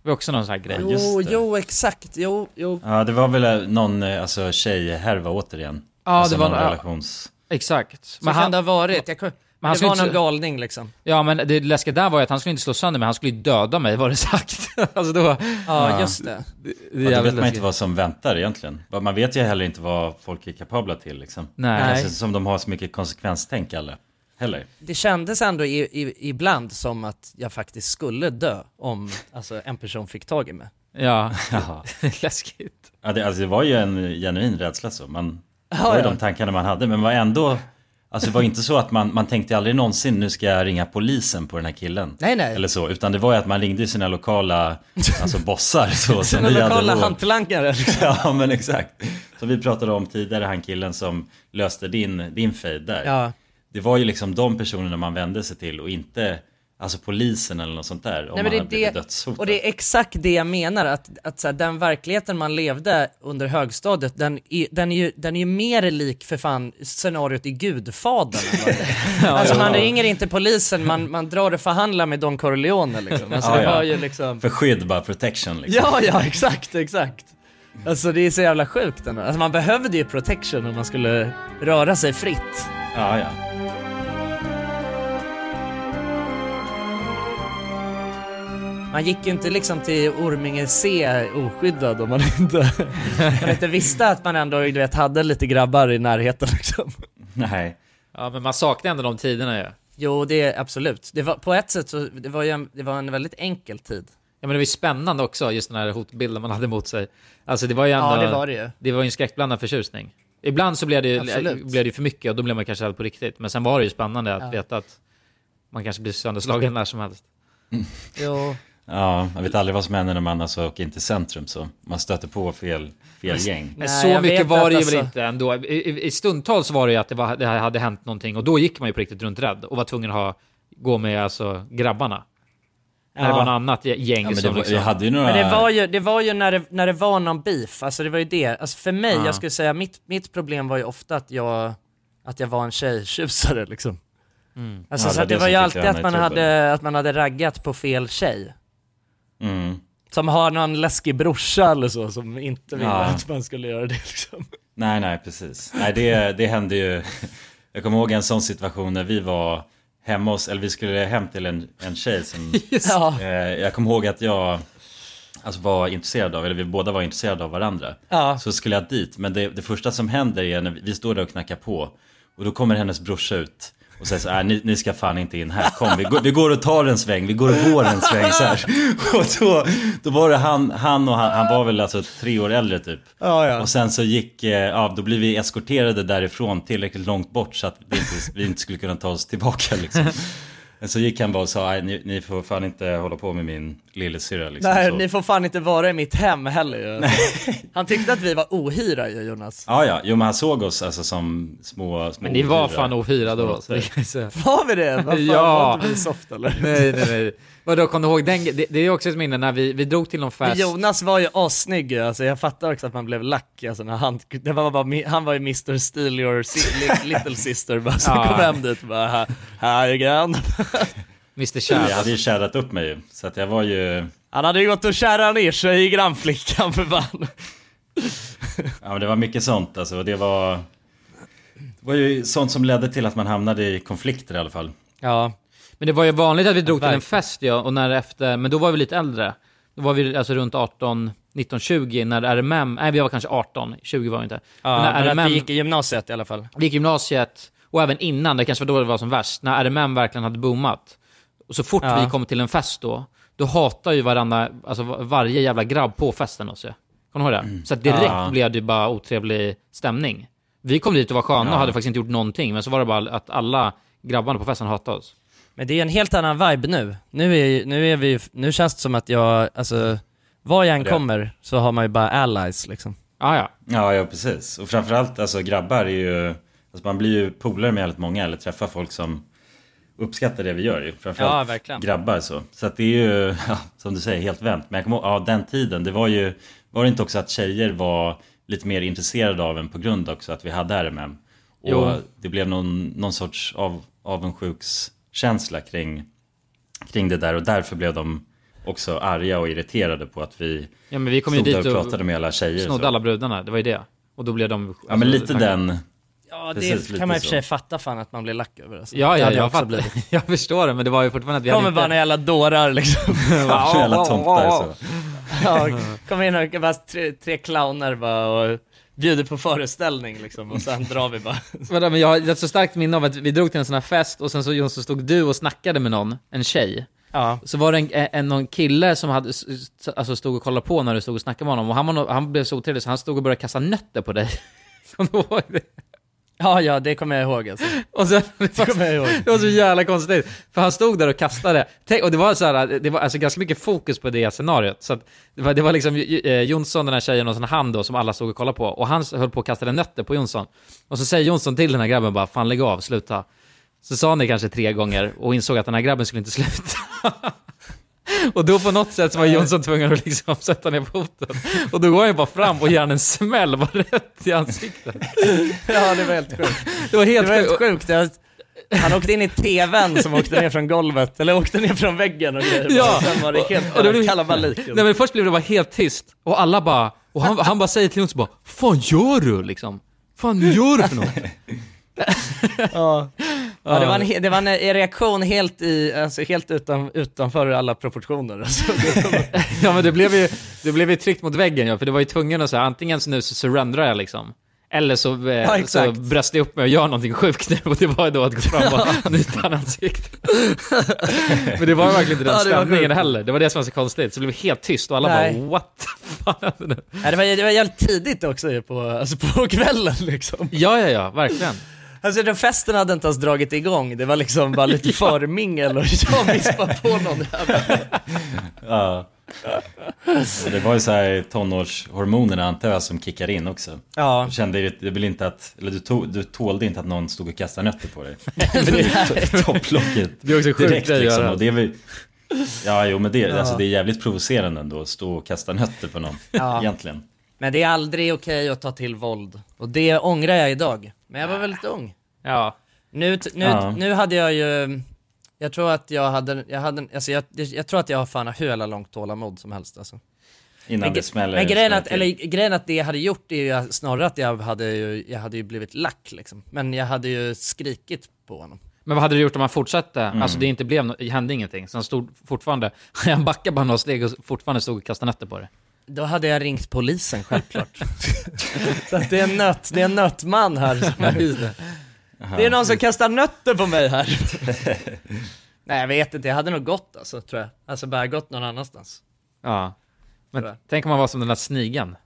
Var också någon sån här grej. just Jo, det. jo exakt, jo, jo. Ja, det var väl någon eh, alltså, tjejhärva återigen. Ja, alltså, det var- någon ja. relations... Exakt. Så Men kan han, det ha varit. Jag, kom- han det skulle var inte- någon galning liksom. ja, men det läskiga där var ju att han skulle inte slå sönder mig, han skulle ju döda mig, var det sagt. alltså då... Ja, Ja. just det. Det, Ja, det är då vet man inte läskigt. vad som väntar egentligen. Man vet ju heller inte vad folk är kapabla till liksom. Nej. Det känns som de har så mycket konsekvenstänk alla. Heller. Det kändes ändå i, i, ibland som att jag faktiskt skulle dö om alltså, en person fick tag i mig. Ja, läskigt. Ja, det, alltså, det var ju en genuin rädsla så. Man, det var ju ja. de tankarna man hade. Men var ändå... Alltså det var inte så att man, man tänkte aldrig någonsin nu ska jag ringa polisen på den här killen. Nej, nej. Eller så. Utan det var ju att man ringde sina lokala alltså bossar. Så, Sina lokala hantlangare. Ja men exakt. Som vi pratade om tidigare, han killen som löste din, din fade där. Ja. Det var ju liksom de personerna man vände sig till och inte alltså polisen eller något sånt där. Om Nej, man men det, är det, dödshotad. och det är exakt det jag menar, att, att så här, den verkligheten man levde under högstadiet, den är, den är, ju, den är ju mer lik för fan scenariot i Gudfadern. alltså man ringer inte polisen, man, man drar och förhandlar med Don Corleone liksom. Alltså Ja, det var ju liksom... För skydd bara, protection liksom. Ja, ja, exakt, exakt. Alltså det är så jävla sjukt ändå. Alltså man behövde ju protection om man skulle röra sig fritt. Ja, ja. Man gick ju inte liksom till Orminge C oskyddad om man inte, man inte visste att man ändå du vet, hade lite grabbar i närheten liksom. Nej. Ja, men man saknar ändå de tiderna ju. Jo, det är absolut. Det var, på ett sätt så, det var ju en, det var en väldigt enkel tid. Ja men det var ju spännande också, just den här hotbilden man hade mot sig. Alltså det var ju ändå... Ja, det var det ju. Det var ju en skräckblandad förtjusning. Ibland så blev det Absolut. blev det för mycket och då blev man kanske rädd på riktigt. Men sen var det ju spännande att Ja. veta att man kanske blir sönderslagen när som helst. Jo. Ja, man vet aldrig vad som händer när man alltså åker in till centrum så. Man stöter på fel, fel gäng. Men Nej, så mycket var det ju alltså- väl inte ändå. I, i, I stundtals var det ju att det, var, det hade hänt någonting och då gick man ju på riktigt runt rädd och var tvungen att ha, gå med alltså grabbarna. När det Ja. var något annat gäng Ja, men det som var, liksom... hade ju några... Men det var ju, det var ju när det, när det var någon beef, alltså det var ju det. Alltså för mig, Ja. jag skulle säga, mitt, mitt problem var ju ofta att jag, att jag var en tjejtjusare liksom. Mm. Alltså Ja, så det det det var ju alltid att man, hade, att man hade raggat på fel tjej. Mm. Som har någon läskig brorsa eller så som inte ville Ja. att man skulle göra det liksom. Nej, nej, precis. Nej, det, det hände ju. Jag kommer ihåg en sån situation när vi var hemma hos, eller vi skulle hem till en, en tjej som... Ja. Eh, jag kommer ihåg att jag alltså, var intresserad av, eller vi båda var intresserade av varandra. Ja. Så skulle jag dit, men det, det första som händer är när vi, vi står där och knackar på. Och då kommer hennes brorsa ut. Och säger så här, ni, ni ska fan inte in här, kom vi går, vi går och tar en sväng, vi går och går en sväng så här. Och då, då var det han, han och han, han var väl alltså tre år äldre typ. Ja, ja. Och sen så gick, eh, ja då blev vi eskorterade därifrån tillräckligt långt bort så att vi inte, vi inte skulle kunna ta oss tillbaka liksom. Men så gick han bara och sa, ni, ni får fan inte hålla på med min lillasyrra liksom. Nej, så. ni får fan inte vara i mitt hem heller ju. Han tyckte att vi var ohyra ju Jonas. Ja, ja, jo men han såg oss alltså som små, små Men ni var ohyra. fan ohyra då. Var vi det? Vad fan, Ja. var inte vi soft eller? nej, nej, nej. Vadå, kom du ihåg den? Det, det är också ett minne när vi, vi drog till någon fest. Jonas var ju assnygg alltså jag fattar också att man blev lack alltså när han, det var bara, han var ju Mr. Steal your si, li, little sister bara, så Ja. kom hem dit och bara, här, här Mr Jag Kär. hade ju kärrat upp mig ju, så att jag var ju, Han hade ju gått och kärrat ner sig i grannflickan för fan. ja men det var mycket sånt alltså, och det var Det var ju sånt som ledde till att man hamnade i konflikter i alla fall Ja. Men det var ju vanligt att vi drog till en fest ja, och när efter, men då var vi lite äldre. Då var vi alltså runt 18, 19, 20 när RMM, nej vi var kanske 18, 20 var vi inte. Ja, när men RMM, att vi gick i gymnasiet i alla fall. vi gick gymnasiet, och även innan, det kanske var då det var som värst, när RMM verkligen hade boomat. Och så fort Ja. vi kom till en fest då, då hatar ju varandra, alltså var- varje jävla grabb på festen också. Kommer du ihåg det? Så att direkt Ja. blev det bara otrevlig stämning. Vi kom dit och var sköna och Ja. hade faktiskt inte gjort någonting, men så var det bara att alla grabbarna på festen hatade oss. Men det är en helt annan vibe nu. Nu är, ju- nu är vi ju- nu känns det som att jag, alltså, var jag än Det. kommer så har man ju bara allies liksom. Ah, ja. Ja, ja precis. Och framförallt, alltså grabbar är ju... Alltså man blir ju polare med väldigt många, eller träffar folk som uppskattar det vi gör ju. Framförallt Ja, verkligen. grabbar så. Så att det är ju, ja, som du säger, helt vänt. Men jag kommer ihåg, ja den tiden, det var ju... Var det inte också att tjejer var lite mer intresserade av en på grund också att vi hade RMM? Och Jo. det blev någon, någon sorts av, avundsjukskänsla kring, kring det där. Och därför blev de också arga och irriterade på att vi Ja men vi kom ju stod där dit och och pratade med alla tjejer. snodde alla brudarna, det var ju det. Och då blev de... Ja men lite den... Ja, Precis, det kan man i och för sig fatta fan att man blir lack över alltså. Ja, ja, jag, också fattar. blivit. jag förstår det, men det var ju fortfarande att vi Kommer hade bara inte... några jävla dårar liksom. Ja, jävla tomtar så. ja, kommer in och bara tre, tre clowner bara och bjuder på föreställning liksom och sen drar vi bara. Vadå, men jag har ett så starkt minne av att vi drog till en sån här fest och sen så, så stod du och snackade med någon, en tjej. Ja. Så var det en, en, någon kille som hade, alltså stod och kollade på när du stod och snackade med honom och han, var han blev så otrevlig så han stod och började kasta nötter på dig. Kommer du ihåg det? Ja, ja, det kommer jag ihåg alltså. Och sen, det, var, jag ihåg. det var så jävla konstigt, för han stod där och kastade. Tänk, och det var så här, det var alltså ganska mycket fokus på det scenariot. Så det, var, det var liksom eh, Jonsson, den här tjejen och sen han då som alla stod och kollade på. Och han höll på att kasta nötter på Jonsson. Och så säger Jonsson till den här grabben bara, fan lägg av, sluta. Så sa han det kanske tre gånger och insåg att den här grabben skulle inte sluta. Och då på något sätt så var Jonsson tvungen att liksom sätta ner foten. Och då går han ju bara fram och ger han en smäll bara rätt i ansiktet. Ja, det var helt sjukt. Det var helt Det var helt sjukt. sjukt. Han åkte in i tvn som åkte ner från golvet, eller åkte ner från väggen och grejer. Ja. Och sen var det helt Och det blev- kalabalik. Nej men först blev det bara helt tyst, och alla bara, och han, han bara säger till Jonsson bara, fan gör du liksom? Fan gör du för något? Ja. Ja, det var en, det var en eh, reaktion helt, i, alltså helt utan, utanför alla proportioner. Alltså, det Ja men det blev ju, det blev ju tryckt mot väggen ja, för det var ju tvungen att säga antingen så nu så surrendrar jag liksom. Eller så, eh, Ja, så bröstar jag upp mig och gör någonting sjukt nu och det var ju då att gå fram och nyta han ansiktet. Men det var verkligen inte den Ja, det stämningen heller, det var det som var så konstigt. Så det blev helt tyst och alla Nej. bara what the fan hände nu? nej, det, var, det var jävligt tidigt också på, alltså på kvällen liksom. Ja, ja, ja, verkligen. Alltså den festen hade inte ens dragit igång, det var liksom bara lite förmingel och jag vispade på någon. Ja. Det var ju så här tonårshormonerna antar jag som kickar in också. Ja. Du kände du vill inte att, eller du, tog, du tålde inte att någon stod och kastade nötter på dig. Nej. Topplocket Det är också sjukt direkt liksom. Och det är väl, ja jo men det, Ja. alltså, det är jävligt provocerande ändå att stå och kasta nötter på någon. Ja. Egentligen. Men det är aldrig okej att ta till våld. Och det ångrar jag idag. Men jag var väldigt ung. Ja. Nu, nu, Ja. nu hade jag ju, jag tror att jag hade, jag hade, alltså jag, jag, tror att jag har fan hur jävla långt tålamod som helst alltså. Innan Men, det smäller. men grejen att, eller grejen att det jag hade gjort är ju snarare att jag hade ju, jag hade ju blivit lack liksom. Men jag hade ju skrikit på honom. Men vad hade du gjort om han fortsatte? Mm. Alltså det inte blev hände ingenting. Så han stod fortfarande, han backade bara några steg och fortfarande stod och kastade nötter på det. Då hade jag ringt polisen självklart. Så att det är en nöt, det är en nötman här som är Det är någon som kastar nötter på mig här. Nej jag vet inte, jag hade nog gått alltså tror jag. Alltså bara gått någon annanstans. Ja. Men tänk om man var som den där snigan.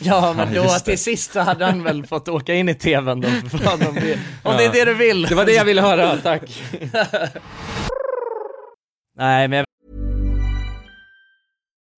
Ja men Ja, då det. till sist så hade han väl fått åka in i tvn då fan, om, det, om det är det du vill. Det var det jag ville höra, tack. Nej men jag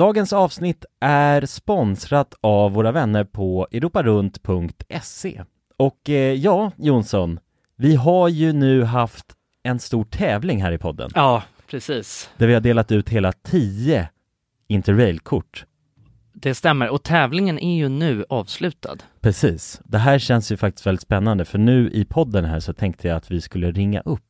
Dagens avsnitt är sponsrat av våra vänner på europarunt.se. Och eh, ja, Jonsson, vi har ju nu haft en stor tävling här i podden. Ja, precis. Där vi har delat ut hela 10 Interrail-kort. Det stämmer, och tävlingen är ju nu avslutad. Precis. Det här känns ju faktiskt väldigt spännande för nu i podden här så tänkte jag att vi skulle ringa upp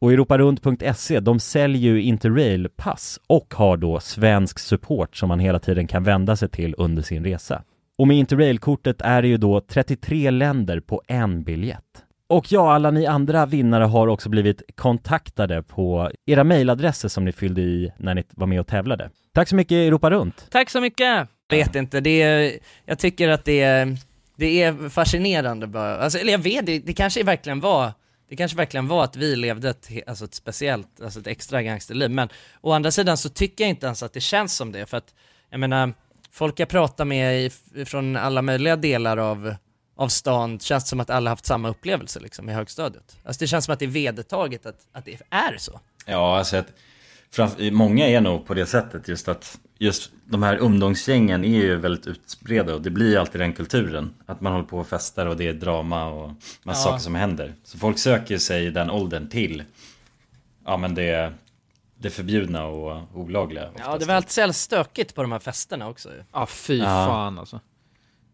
Och europarunt.se, de säljer ju Interrail-pass och har då svensk support som man hela tiden kan vända sig till under sin resa. Och med Interrail-kortet är det ju då 33 länder på en biljett. Och ja, alla ni andra vinnare har också blivit kontaktade på era mejladresser som ni fyllde i när ni var med och tävlade. Tack så mycket Europa Runt! Tack så mycket! Vet inte, det är, jag tycker att det är, det är fascinerande bara. Alltså, eller jag vet, det, det kanske verkligen var det kanske verkligen var att vi levde ett, alltså ett speciellt, alltså ett extra gangsterliv, men å andra sidan så tycker jag inte ens att det känns som det, för att jag menar, folk jag pratar med i, från alla möjliga delar av, av stan, känns som att alla haft samma upplevelse liksom i högstadiet. Alltså det känns som att det är vedertaget att, att det är så. Ja, alltså att framför, många är nog på det sättet just att just de här ungdomsgängen är ju väldigt utspridda och det blir ju alltid den kulturen. Att man håller på och festar och det är drama och massa Ja. saker som händer. Så folk söker sig i den åldern till ja men det, det förbjudna och olagliga. Ja, det var alltid så stökigt på de här festerna också ju. Ja, fy Ja. fan alltså.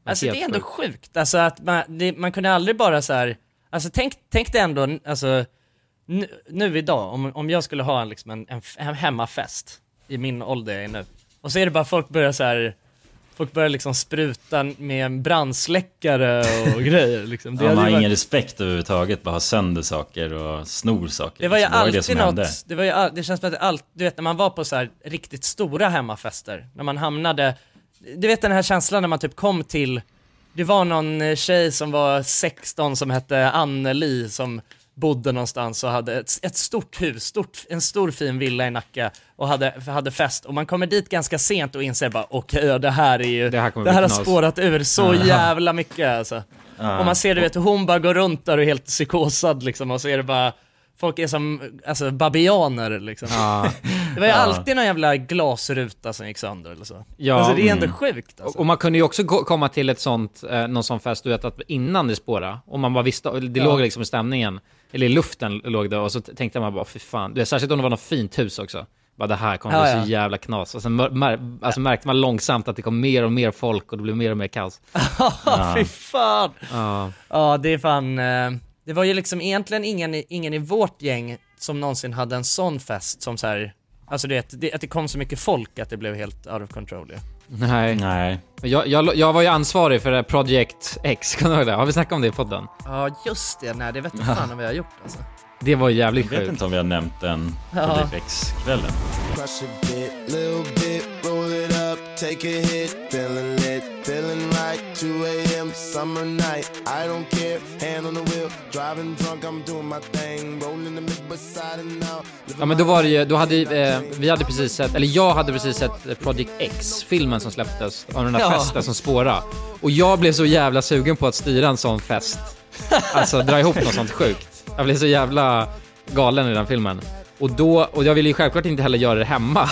Alltså det är ändå sjukt. alltså att man, det, man kunde aldrig bara så här. alltså tänk, tänk dig ändå, alltså nu, nu idag, om, om jag skulle ha en, liksom en, en hemmafest i min ålder jag är nu, och så är det bara folk börjar så här. Folk börjar liksom spruta med en brandsläckare och grejer liksom. Det, Ja, man har ju ingen varit, respekt överhuvudtaget, bara ha sönder saker och snor saker. det var ju liksom. det alltid som något, det var ju all, det känns som att allt, du vet när man var på så här riktigt stora hemmafester, när man hamnade, du vet den här känslan när man typ kom till Det var någon tjej som var 16 som hette Anneli som bodde någonstans och hade ett, ett stort hus, stort, en stor fin villa i Nacka och hade, hade fest och man kommer dit ganska sent och inser bara okej, ja, det här är ju, det här, kommer bli har spårat ur så Ja. jävla mycket alltså. Ja. Och man ser du vet hon bara går runt där och är helt psykosad liksom och så är det bara Folk är som, alltså babianer liksom. Ja. Det var ju Ja. alltid någon jävla glasruta som gick sönder eller så. Ja. Alltså det är ändå Mm. sjukt alltså. Och- Och man kunde ju också gå- komma till ett sånt, eh, någon sån fest, du vet att innan det spårade, och man bara visste, det Ja. låg liksom i stämningen, eller i luften låg det, och så tänkte man bara, fy fan, det är särskilt om det var något fint hus också. Bara det här kommer Ja, bli ja. så jävla knas. Och sen mär, alltså märkte man långsamt att det kom mer och mer folk och det blev mer och mer kaos. Ja. Fy fan! Ja. Ja, det är fan, eh, det var ju liksom egentligen ingen, i- ingen i vårt gäng som någonsin hade en sån fest som så här. alltså du vet, det, att det kom så mycket folk att det blev helt out of control ju. Nej. Nej. Jag, jag, jag var ju ansvarig för det här Project X, kommer du ihåg det? Har vi snackat om det i podden? Ja just det, nej det vet inte fan om vi har gjort alltså. Det var jävligt Jag vet sjukt. inte om vi har nämnt den Ja. Project X-kvällen. Take a hit, feeling lit, feeling right. 2 a.m. summer night, I don't care, hand on the wheel, driving drunk, I'm doing my thing, rolling the mid beside and now. Ja men då var det ju, då hade eh, vi hade precis sett, eller jag hade precis sett Project X, filmen som släpptes, av den här Ja. festen som spåra. Och jag blev så jävla sugen på att styra en sån fest. Alltså dra ihop något sånt sjukt. Jag blev så jävla galen i den filmen. Och då, och jag ville ju självklart inte heller göra det hemma.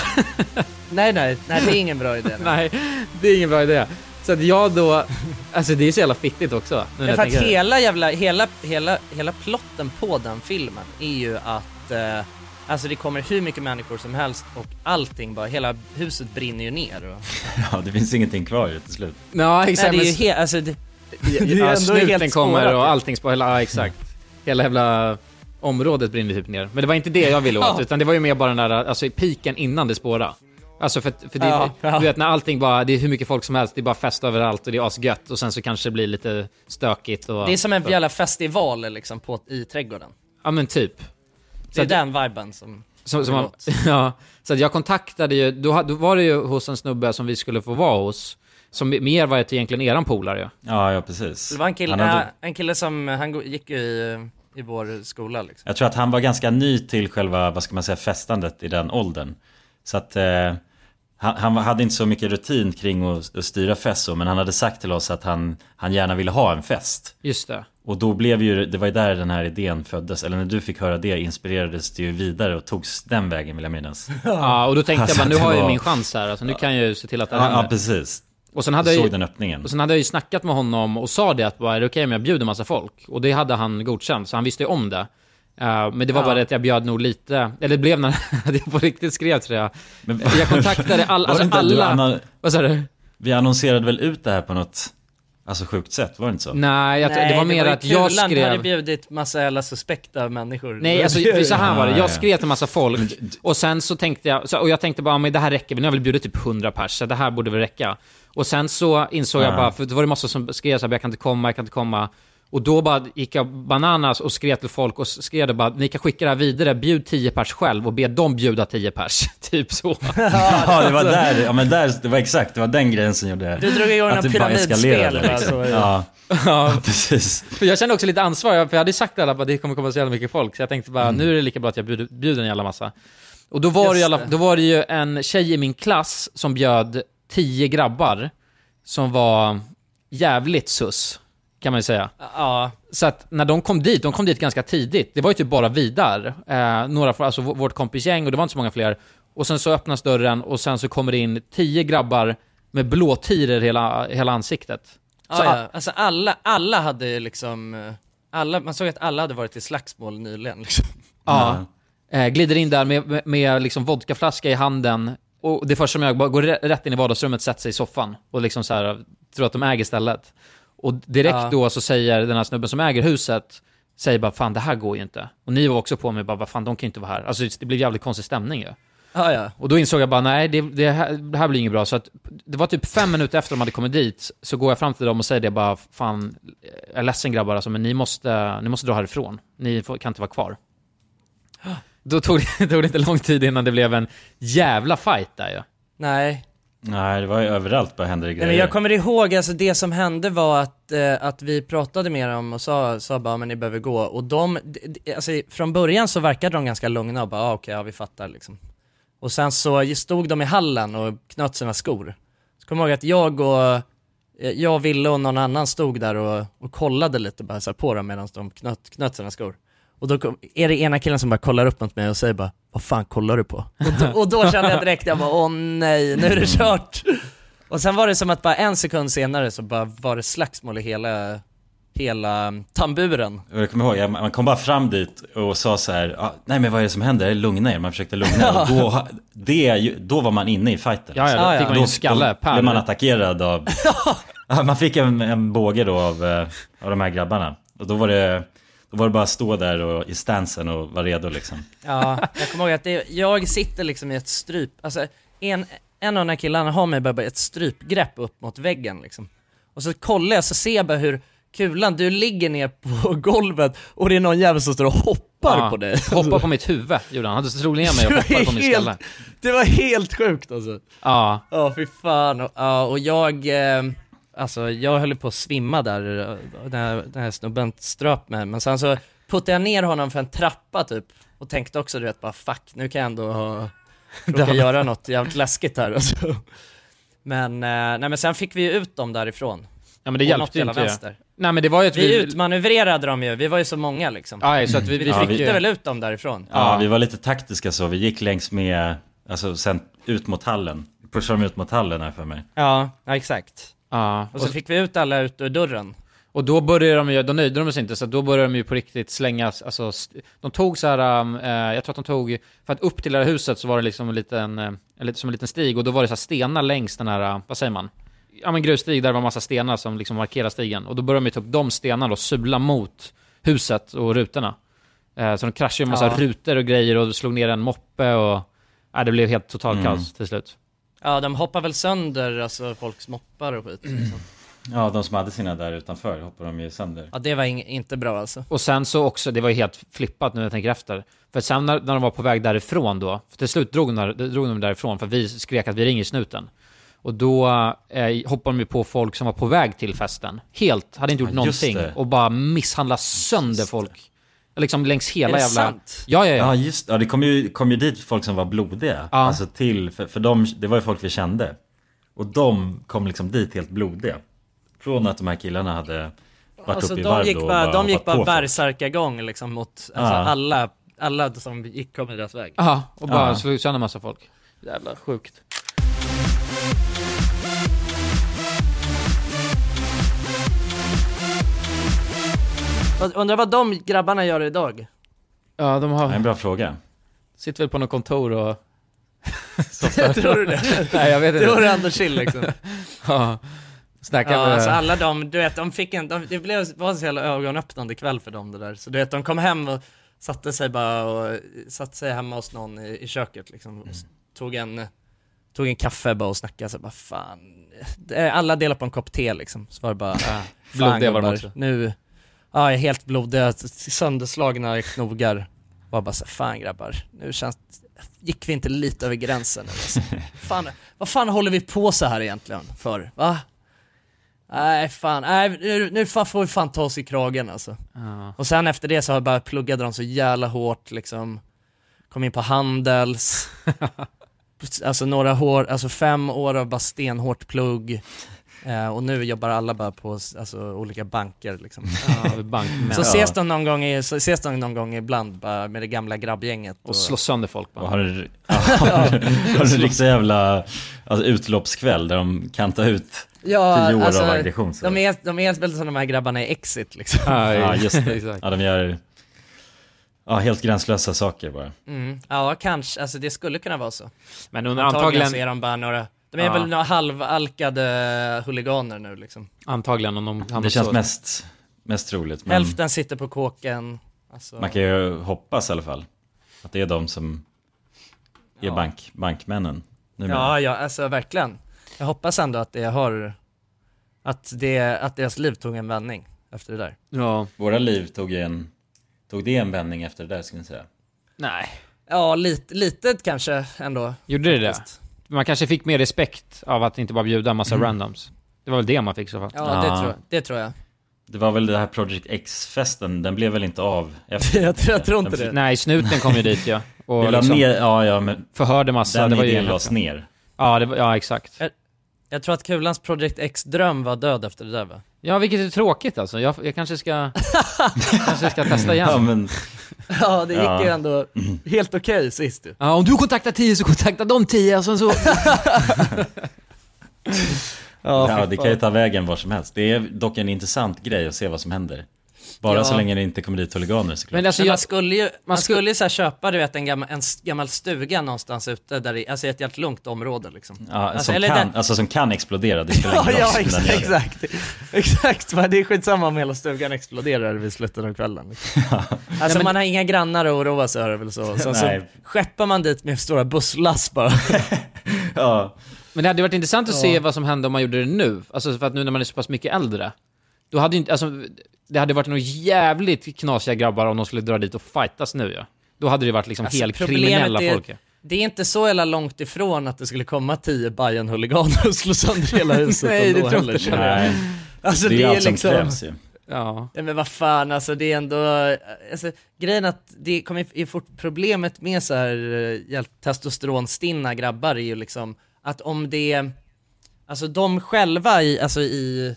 Nej nej, nej det är ingen bra idé. Nej, det är ingen bra idé. Så att jag då, alltså det är så jävla fittigt också. Nu när jag för att tänker hela jävla, hela, hela, hela plotten på den filmen är ju att eh, Alltså det kommer hur mycket människor som helst och allting bara, hela huset brinner ju ner och... Ja, det finns ingenting kvar ju till slut. Ja exakt. Nej, det är ju helt, alltså det, det är ja, ändå snuten helt kommer och allting spår, hela, ja exakt. Hela jävla området brinner typ ner. Men det var inte det jag ville åt, Ja. utan det var ju mer bara den där, alltså piken innan det spårade. Alltså för, för det, Ja, ja. du vet när allting bara, det är hur mycket folk som helst, det är bara fest överallt och det är asgött och sen så kanske det blir lite stökigt och... Det är som en jävla festival liksom på, i trädgården. Ja men typ. Det är att- den viben som... Så, så, som man, ja, så att jag kontaktade ju, då, då var det ju hos en snubbe som vi skulle få vara hos, som mer var ett egentligen eran polare. Ja, ja precis. Det var en kille, hade- en kille som, han gick ju i, i vår skola liksom. Jag tror att han var ganska ny till själva, vad ska man säga, festandet i den åldern. Så att eh, han, han hade inte så mycket rutin kring att, att styra fest så, men han hade sagt till oss att han, han gärna ville ha en fest. Just det. Och då blev ju, det var ju där den här idén föddes, eller när du fick höra det inspirerades det ju vidare och togs den vägen vill jag minnas. Ja, och då tänkte Alltså, jag bara, nu har jag var- min chans här, alltså, nu kan jag ju se till att det Ja, ja precis. Och sen hade jag, såg ju- den öppningen. Och sen hade jag ju snackat med honom och sa det att bara, är det okej om jag bjuder massa folk? Och det hade han godkänt, så han visste ju om det. Eh, men det var Ja. bara det att jag bjöd nog lite, eller det blev när jag på riktigt skrev tror jag. jag kontaktade all, Var det alltså inte alla... anna- Vad sa du? Vi annonserade väl ut det här på något, alltså sjukt sätt, var det inte så? Nej, jag, det var mer ju att jag Kulan hade skrev... bjudit massa jävla suspekta människor. Nej, alltså så här var det. Ja, ja. Jag skrev till massa folk och sen så tänkte jag, och jag tänkte bara, men det här räcker nu har jag väl bjudit typ 100 pers, så det här borde väl räcka. Och sen så insåg jag Ja. bara, för det var det massa som skrev så här, jag kan inte komma, jag kan inte komma. Och då bara gick jag bananas och skrev till folk och skrev det bara, ni kan skicka det här vidare, bjud 10 pers själv och be dem bjuda 10 pers. typ så. Ja, det var där, ja men där, det var exakt, det var den grejen som gjorde Du drog igång bara pyramidspel, va, liksom. så- Ja, Ja, precis. För jag kände också lite ansvar, för jag hade ju sagt till alla att det kommer komma så jävla mycket folk, så jag tänkte bara, nu är det lika bra att jag bjuder, bjuder en jävla massa. Och då var, det, ju Just alla, då var det ju en tjej i min klass som bjöd tio grabbar, som var jävligt sus, kan man ju säga. Ja, Så att när de kom dit, de kom dit ganska tidigt, det var ju typ bara vi där, eh, några alltså vårt kompisgäng, och det var inte så många fler. Och sen så öppnas dörren, och sen så kommer det in tio grabbar med blåtiror hela, hela ansiktet. Så ja, ja. Alltså alla, alla hade liksom, eh, alla, man såg att alla hade varit i slagsmål nyligen liksom. Ja. Eh, glider in där med, med, med liksom vodkaflaska i handen. Och det första som jag bara går rä- rätt in i vardagsrummet, sätter sig i soffan och liksom så här, tror att de äger stället. Och direkt Ja. då så säger den här snubben som äger huset, säger bara fan det här går ju inte. Och ni var också på mig bara, vad fan de kan ju inte vara här. Alltså det blev jävligt konstig stämning ju. Ja, ja. Och då insåg jag bara, nej det, det, här, det här blir inget bra. Så att, det var typ fem minuter efter de hade kommit dit, så går jag fram till dem och säger det bara, fan, jag är ledsen grabbar alltså, men ni måste, ni måste dra härifrån. Ni får, kan inte vara kvar. Då tog det, tog det inte lång tid innan det blev en jävla fight där ju. Nej. Nej, det var ju överallt bara hände det Nej, grejer. men jag kommer ihåg, alltså det som hände var att, eh, att vi pratade med dem och sa, sa bara men ni behöver gå och de, alltså från början så verkade de ganska lugna och bara ah, okej, ja vi fattar liksom. Och sen så stod de i hallen och knöt sina skor. Så kommer jag ihåg att jag och, eh, jag, Ville och någon annan stod där och, och kollade lite bara så på dem medan de knöt, knöt sina skor. Och då kom, är det ena killen som bara kollar upp mot mig och säger bara Vad fan kollar du på? Och då, och då kände jag direkt, jag bara åh nej, nu är det kört! Och sen var det som att bara en sekund senare så bara var det slagsmål i hela, hela tamburen. Jag kommer ihåg, man kom bara fram dit och sa så här, ah, nej men vad är det som händer? Lugna er, man försökte lugna er. Och då, det, då var man inne i fighten. Ja, ja, då fick man ju skalle Då blev man attackerad av, ja, man fick en, en båge då av, eh, av de här grabbarna. Och då var det, då var det bara att stå där och, i stansen och vara redo liksom. Ja, jag kommer ihåg att det, jag sitter liksom i ett stryp, alltså en, en av de här killarna har mig bara ett strypgrepp upp mot väggen liksom. Och så kollar jag så ser jag bara hur Kulan, du ligger ner på golvet och det är någon jävel som står och hoppar Ja, på dig. Hoppar på mitt huvud, gjorde han. Han slog ner mig och Det var hoppade på min skalle. helt- Det var helt sjukt alltså. Ja. Ja, fy fan. Och, ja, och jag, eh, alltså jag höll på att svimma där, eh, när den här snubben ströp mig. Men sen så puttade jag ner honom för en trappa typ. Och tänkte också du vet bara fuck, nu kan jag ändå ha, råka göra något jävligt läskigt här. Och så. Men, eh, nej men sen fick vi ju ut dem därifrån. Ja men det Och hjälpte ju inte. vänster. Nej men det var ju att Vi vi... utmanövrerade dem ju, vi var ju så många liksom. Ja, så att vi, Vi Ja, fick vi- väl ut dem därifrån. Ja, vi var lite taktiska så, vi gick längs med, alltså sen ut mot hallen. Pushade dem ut mot hallen här för mig. Ja, ja exakt. Ja. Och så fick vi ut alla ut ur dörren. Och då började de ju, då nöjde de sig inte, så då började de ju på riktigt slängas, alltså, de tog så här, eh, jag tror att de tog, för att upp till det här huset så var det liksom en liten, en lite, som en liten stig, och då var det så här stenar längs den här, vad säger man? Ja men grusstig, där det var massa stenar som liksom markerar stigen. Och då började de ju ta upp de stenarna och sula mot huset och rutorna. Eh, så de kraschade ju en massa Ja. rutor och grejer och slog ner en moppe och, ja det blev helt totalt Mm. kaos till slut. Ja, de hoppar väl sönder, alltså folks moppar och skit. Liksom. Ja, de som hade sina där utanför hoppade de ju sönder. Ja, det var ing- inte bra alltså. Och sen så också, det var ju helt flippat nu när jag tänker efter. För sen när, när de var på väg därifrån då, för till slut drog de, där, drog de därifrån för vi skrek att vi ringer snuten. Och då eh, hoppade de ju på folk som var på väg till festen. Helt, hade inte gjort Ja, någonting. det. Och bara misshandla sönder folk. Liksom längs hela Är det jävla... sant? Ja, ja, Ja ja. just ja, det kom ju, kom ju dit folk som var blodiga. Ja. Alltså till, för, för de, det var ju folk vi kände. Och de kom liksom dit helt blodiga. Från att de här killarna hade varit Alltså uppe i de varv gick då och bara, de gick bara bärsärkagång liksom mot alltså, Ja. alla, alla som gick kom i deras väg. Ja, och bara Ja. slog sönder massa folk. Jävla sjukt. Undrar vad de grabbarna gör idag? Ja, de Det är en har... bra fråga. Sitter väl på något kontor och... Tror du det? Nej, jag vet inte. vore ändå chill liksom. Ja. Snackar Ja, med... alltså alla de, du vet, de fick en, de, det blev, var en så jävla ögonöppnande kväll för dem det där. Så du vet, de kom hem och satte sig bara och satte sig hemma hos någon i, i köket liksom. S- tog en, tog en kaffe bara och snackade så bara fan. Är- Alla delar på en kopp te liksom. Så var det bara, blodiga fan, var de gubbar, också. Nu, ja jag är helt blodiga, sönderslagna knogar. Var bara så fan grabbar, nu känns Gick vi inte lite över gränsen alltså? fan, Vad fan håller vi på så här egentligen för? Va? Nej fan, nej nu, nu fan får vi fan ta oss i kragen alltså. Ja. Och sen efter det så har jag bara pluggade de så jävla hårt liksom. Kom in på Handels. alltså några år, alltså fem år av bara stenhårt plugg. Eh, och nu jobbar alla bara på alltså, olika banker liksom. Ja, bankmän. Så ses de någon gång, i, ses de någon gång ibland bara med det gamla grabbgänget. Och slå sönder folk bara. Och har du, ja, har en riktig jävla alltså, utloppskväll där de kan ta ut Ja, tio år alltså, av aggression? så. de är, de är väl som de här grabbarna i Exit liksom. Ja, just det. Exakt. Ja, de gör ja, helt gränslösa saker bara. Mm. Ja, kanske. Alltså det skulle kunna vara så. Men under Antagligen antagligen... så är de bara några, de är Ja. väl några halvalkade huliganer nu liksom. Antagligen om de hamnar Det känns så. mest, mest troligt. Men Hälften sitter på kåken. Alltså, man kan ju hoppas i alla fall att det är de som är Ja. bank, bankmännen. numera. ja, ja, alltså verkligen. Jag hoppas ändå att det har, att, det, att deras liv tog en vändning efter det där. Ja. Våra liv tog en, tog det en vändning efter det där skulle jag säga. Nej. Ja, lite, lite kanske ändå. Gjorde det det? Man kanske fick mer respekt av att inte bara bjuda en massa randoms. Det var väl det man fick så fall. Ja, Det, tror, jag- det tror jag. Det var väl det här Project X-festen, den blev väl inte av efter? jag, tror, jag tror inte Den- det. Nej, snuten kom ju dit ja. Och liksom ner, ja ja men förhörde massa. den det var ju idén lades ner. Ja, det var, ja, exakt. Jag tror att Kulans Project X-dröm var död efter det där va? Ja, vilket är tråkigt alltså. Jag, jag kanske ska... kanske ska testa igen. Ja men, Ja, det gick Ja. ju ändå helt okej sist ju. Ja, om du kontaktar 10 så kontaktar de 10 och sen så... ja, det kan ju ta vägen var som helst. Det är dock en intressant grej att se vad som händer. Bara Ja. så länge det inte kommer dit huliganer såklart. Men alltså Men man jag... skulle ju, man skulle- ju så här köpa du vet en gammal, en gammal stuga någonstans ute där i, alltså ett helt lugnt område liksom. Ja, Alltså, som, eller kan, den- alltså som kan explodera, det spelar Ja, roll. ja exakt, det. exakt, exakt, men det är skitsamma om hela stugan exploderar vid slutet av kvällen liksom. Alltså men- man har inga grannar att oroa sig över väl så, sen så Nej. skeppar man dit med stora busslass bara. Ja, Men det hade varit intressant att se vad som hände om man gjorde det nu. Alltså för att nu när man är så pass mycket äldre. Då hade inte, alltså, det hade varit nog jävligt knasiga grabbar om de skulle dra dit och fightas nu ja. Då hade det varit liksom Alltså, helt kriminella är- folk. ja. Det är inte så jävla långt ifrån att det skulle komma tio bayern huliganer och slå sönder hela huset Nej, det tror heller, inte jag. nej, Alltså det är allt som liksom... krävs ju. Ja. Nej men vad fan, alltså det är ändå, alltså grejen att det kommer ju fort, problemet med så här eh, helt testosteronstinna grabbar är ju liksom att om det, alltså de själva i, alltså i,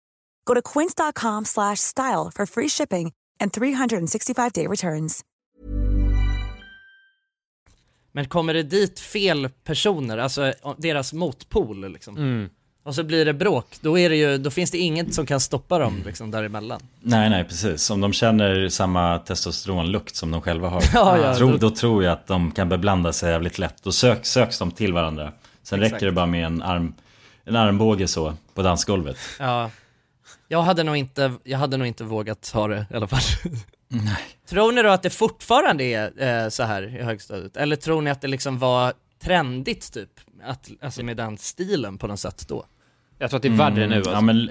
Go to quince.com slash style for free shipping and 365-day returns. Men kommer det dit fel personer, alltså deras motpol liksom, Mm. och så blir det bråk, då är det ju, då finns det inget som kan stoppa dem liksom däremellan. Nej, nej, precis. Om de känner samma testosteronlukt som de själva har, Ja, ja, tro, då- då tror jag att de kan beblanda sig jävligt lätt. Då sök, söks de till varandra. Sen Exakt. räcker det bara med en, arm, en armbåge så, på dansgolvet. Ja. Jag hade nog inte, jag hade nog inte vågat ha det i alla fall. Nej. Tror ni då att det fortfarande är eh, så här i högstadiet? Eller tror ni att det liksom var trendigt typ? Att, alltså med den stilen på något sätt då? Jag tror att det är värre nu alltså. Ja, men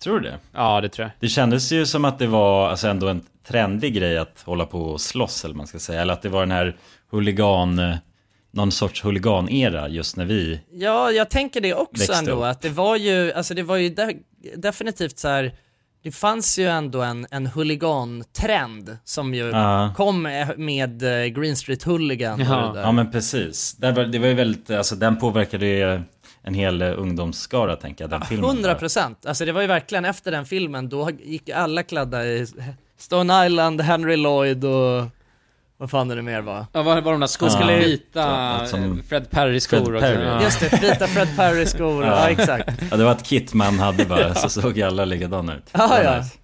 Tror du det? Ja, det tror jag. Det kändes ju som att det var alltså ändå en trendig grej att hålla på och slåss eller man ska säga. Eller att det var den här huligan, eh, någon sorts huligan-era just när vi Ja, jag tänker det också ändå, upp. att det var ju, alltså det var ju de, definitivt så här. det fanns ju ändå en, en huligantrend som ju Ja. kom med eh, Green Street Hooligan där. Ja men precis. Det var, det var ju väldigt, alltså den påverkade ju en hel eh, ungdomsskara tänker jag, den filmen. 100 procent, alltså det var ju verkligen efter den filmen, då gick alla kladda i Stone Island, Henry Lloyd och vad fan är det mer var? Ja, var, var de där skorna? Skulle- Vita Ja, som- eh, Fred Perry-skor Fred också. Perry. Ja. Just det, vita Fred Perry-skor, ja. exakt. Ja det var ett kit man hade bara, så såg alla likadana ut. Ja, Det var ja. nice.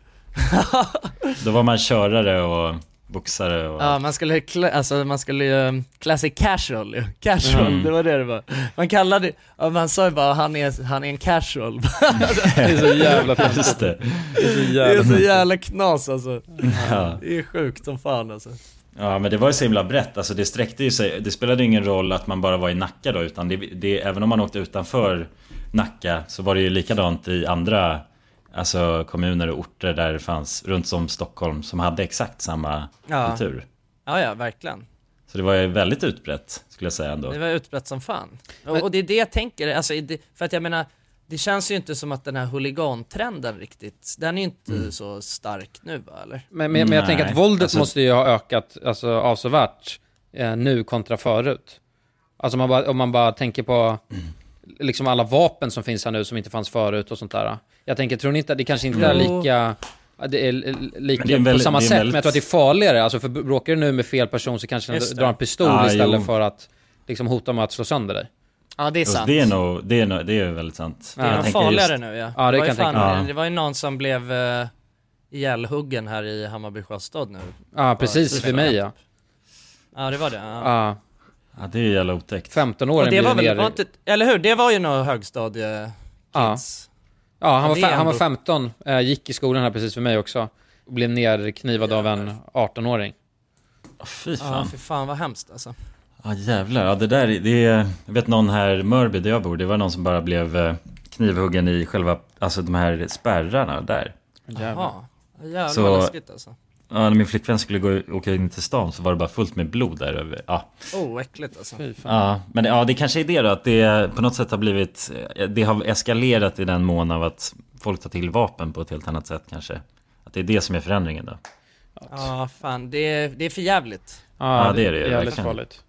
Då var man körare och boxare och... Ja, man skulle, klä, alltså man skulle ju, um, classic casual ju. Casual, Mm. det var det det var. Man kallade, ja, man sa ju bara han är, han är en casual. Det är så jävla Just töntigt. det. Det är så Det jävla är så jävla knas alltså. Ja. Det är sjukt som fan alltså. Ja men det var ju så himla brett, alltså det sträckte ju sig, det spelade ingen roll att man bara var i Nacka då utan det, det, även om man åkte utanför Nacka så var det ju likadant i andra Alltså kommuner och orter där det fanns runt om Stockholm som hade exakt samma Ja. kultur Ja, ja, verkligen. Så det var ju väldigt utbrett skulle jag säga ändå Det var utbrett som fan. Och, och det är det jag tänker, alltså, för att jag menar, det känns ju inte som att den här huligantrenden riktigt, den är ju inte Mm. så stark nu va, eller? Men, men, men jag tänker att våldet Alltså- måste ju ha ökat alltså, avsevärt eh, nu kontra förut. Alltså om man bara, om man bara tänker på liksom alla vapen som finns här nu som inte fanns förut och sånt där. Jag tänker, tror ni inte att det kanske inte är Jo. lika, det är lika det är en på väldigt- samma är sätt, väldigt- men jag tror att det är farligare. Alltså för bråkar du nu med fel person så kanske den drar en pistol Ah, istället jo. för att liksom hota med att slå sönder dig. Ja, det är sant. det är nog, det är, nog, det är väldigt sant Det är Ja. nog farligare just- nu ja. Ja, det var kan ju jag tänka fan, mig. Det var ju någon som blev uh, ihjälhuggen här i Hammarby sjöstad nu. Ja, precis, Ja, vid mig ja. Ja, det var det. Ja. Ja, Ja det är ju jävla otäckt 15-åringen Och det var blir väl, ner... var inte, eller hur? Det var ju nog högstadiekids. Ja. Ja, han var, det han var ändå- 15, eh, gick i skolan här precis för mig också. Och blev nerknivad av en 18-åring. Fy Ja, fan för fan vad hemskt alltså. Ja jävlar, ja det där det är, jag vet någon här i Mörby där jag bor, det var någon som bara blev eh, knivhuggen i själva, alltså de här spärrarna där. Jaha. Jävlar Så- vad läskigt alltså. Ja, när min flickvän skulle gå, åka in till stan så var det bara fullt med blod där över. Ja, Oh, äckligt alltså. Fy fan. ja men ja, det kanske är det då, att det på något sätt har blivit, det har eskalerat i den mån av att folk tar till vapen på ett helt annat sätt kanske. Att det är det som är förändringen då. Ja, fan det är, det är för jävligt. Ja, det är det ju, Jävligt farligt.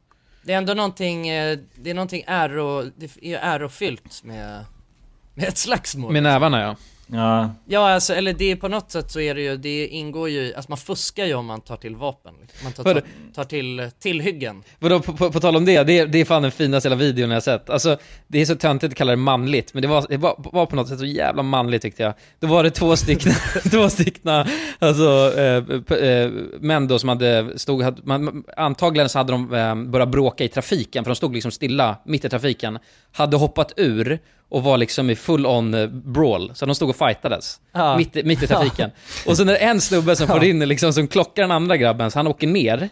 Det är ändå någonting, eh, det är någonting äro, det är ju ärofyllt med, med ett slagsmål. Med nävarna ja. Ja, Ja alltså, eller det är på något sätt så är det ju, det ingår ju, alltså man fuskar ju om man tar till vapen. Man tar, tar, tar till tillhyggen. Vadå, på, på, på tal om det, det, är- det är fan den finaste hela videon jag sett. Alltså, det är så töntigt att kalla det manligt, men det var, det var, var på något sätt så jävla manligt tyckte jag. Då var det två stycken, två stycken, alltså, eh, eh, män då som hade, stod, hade, man, antagligen så hade de eh, börjat bråka i trafiken, för de stod liksom stilla mitt i trafiken, hade hoppat ur och var liksom i full on eh, brawl, så de stod och fightades. Ja. Mitt, i- mitt i trafiken. Och så när det är en snubbe som får in liksom, som klockar den andra grabben, så han åker ner.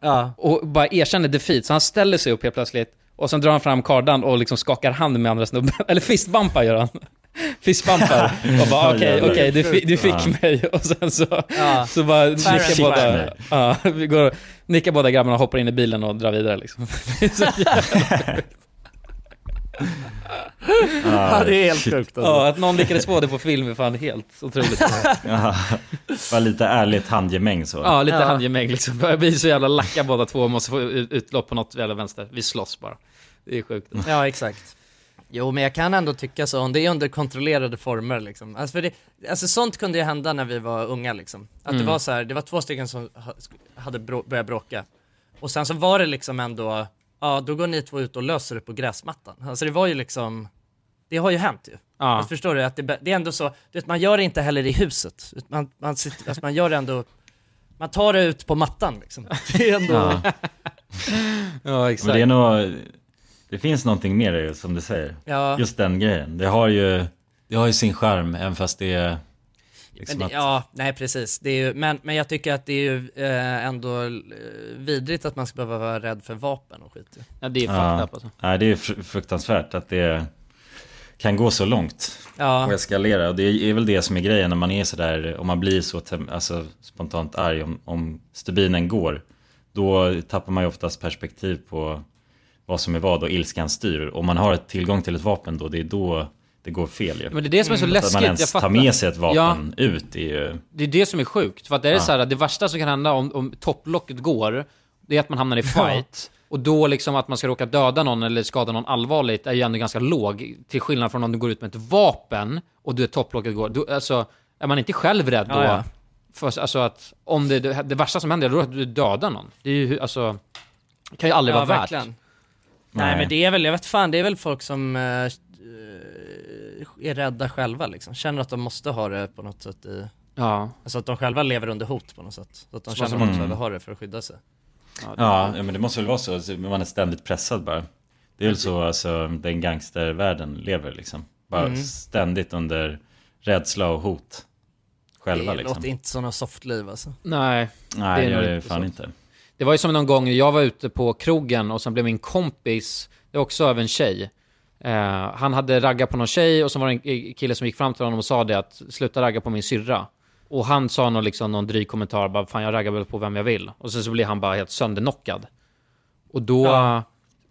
Ja. och bara erkänner defeat, så han ställer sig upp helt plötsligt och sen drar han fram kardan och liksom skakar hand med andra snubben, eller fistbumpar gör han. Fistbumpar och bara okej, jävlar. okej, du, fi- du fick Ja. mig och sen så, Ja. så bara nickar båda, ja, vi går, nickar båda grabbarna, hoppar in i bilen och drar vidare liksom. Det är så jävla- Ja, det är helt shit. sjukt alltså. Ja, att någon lyckades få det på film är fan helt otroligt. Ja, lite ärligt handgemäng så. Ja, lite Ja. handgemäng liksom. Vi är så jävla lacka båda två och måste få ut- utlopp på något jävla vänster. Vi slåss bara. Det är sjukt. Ja, exakt. Jo, men jag kan ändå tycka så, om det är under kontrollerade former liksom. Alltså, för det, alltså sånt kunde ju hända när vi var unga liksom. Att det Mm. var så här, det var två stycken som ha- hade brå, börjat bråka. Och sen så var det liksom ändå, ja då går ni två ut och löser det på gräsmattan. Alltså det var ju liksom, det har ju hänt ju. Ja. Alltså, förstår du? Att det, det är ändå så, du vet, man gör det inte heller i huset. Man, man, sitter, alltså, man gör det ändå, man tar det ut på mattan liksom. Det är ändå, Ja. Ja, exakt. Men det är nog, det finns någonting mer i det, som du säger. ja. Just den grejen. Det har ju, det har ju sin charm, även fast det är liksom det, att, ja, nej precis. Det är ju, men, men jag tycker att det är ju eh, ändå eh, vidrigt att man ska behöva vara rädd för vapen och skit. Ja, det är fucked ja, up alltså. Nej, det är fr- fruktansvärt att det kan gå så långt Ja. och eskalera. Och det är väl det som är grejen när man är sådär, om man blir så alltså, spontant arg om, om stubinen går. Då tappar man ju oftast perspektiv på vad som är vad och ilskan styr. Om man har tillgång till ett vapen då, det är då det går fel ju. Men det är det som är så Att läskigt, man jag ens tar fattar. med sig ett vapen Ja. ut är ju... Det är det som är sjukt. För att det är Ja. så här, det värsta som kan hända om, om topplocket går, det är att man hamnar i fight. Och då liksom att man ska råka döda någon eller skada någon allvarligt är ju ändå ganska låg. Till skillnad från om du går ut med ett vapen och du topplocket går. Då, alltså, är man inte själv rädd då? Ja, ja. För, alltså att om det, det, det värsta som händer är att du dödar någon. Det är ju, alltså, det kan ju aldrig Ja, vara värt. verkligen. Nej. men det är väl, jag vet fan, det är väl folk som eh, är rädda själva liksom. Känner att de måste ha det på något sätt i... Ja. Alltså att de själva lever under hot på något sätt. Så att de Så känner att de behöver ha det för att skydda sig. Ja, ja, men det måste väl vara så. Alltså, Man är ständigt pressad bara. Det är väl så alltså, den gangstervärlden lever liksom. Bara Mm. ständigt under rädsla och hot. Själva det liksom. låter inte som något softliv alltså. Nej. Nej, det är gör det inte fan så. inte. Det var ju som någon gång jag var ute på krogen och sen blev min kompis, det var också av en tjej. Eh, han hade raggat på någon tjej och så var det en kille som gick fram till honom och sa det att sluta ragga på min syrra. Och han sa någon, liksom, någon dryg kommentar, bara fan jag raggar väl på vem jag vill. Och sen så blev han bara helt sönderknockad. Och då Ja.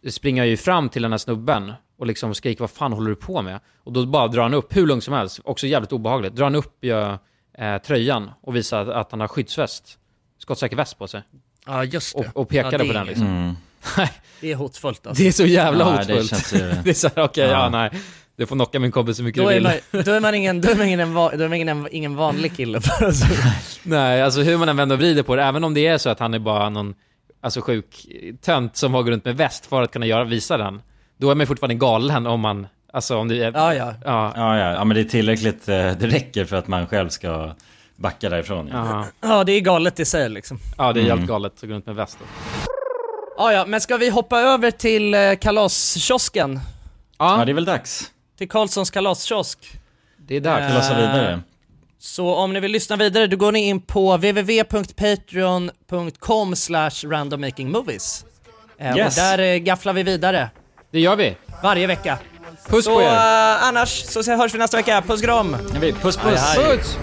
springer jag ju fram till den här snubben och liksom skriker vad fan håller du på med? Och då bara drar han upp, hur långt som helst, också jävligt obehagligt, drar han upp ja, eh, tröjan och visar att, att han har skyddsväst, skottsäker väst på sig. Ja just det. Och, och pekade Ja, det på den liksom. Mm. Det är hotfullt alltså. Det är så jävla Ja, det hotfullt. känns ju- det är så här, okej, ja. Ja. nej. Du får knocka min kompis så mycket Då du är, vill. man, då är man ingen, då är man ingen, då är man ingen, ingen vanlig kille alltså. Nej, alltså hur man än vänder och vrider på det, även om det är så att han är bara någon alltså sjuk tönt som har gått runt med väst för att kunna göra, visa den. Då är man fortfarande galen om man, alltså om det är... Ja, ja. Ja, Ja, ja, ja men det är tillräckligt, eh, det räcker för att man själv ska backa därifrån. Ja. Ja det är galet i sig liksom. ja det är Mm. helt galet att gå runt med väst. Ja ja, men ska vi hoppa över till eh, kalaskiosken? ja, det är väl dags. Till Karlssons kalaskiosk. Det är där. Eh, Kalasa vidare. Så om ni vill lyssna vidare, då går ni in på www.patreon.com slash randommakingmovies. Eh, Yes. Och där eh, gafflar vi vidare. Det gör vi. Varje vecka. Puss så på er. eh, annars så hörs vi nästa vecka. Puss kram! Puss puss. Hej, hej. Puss!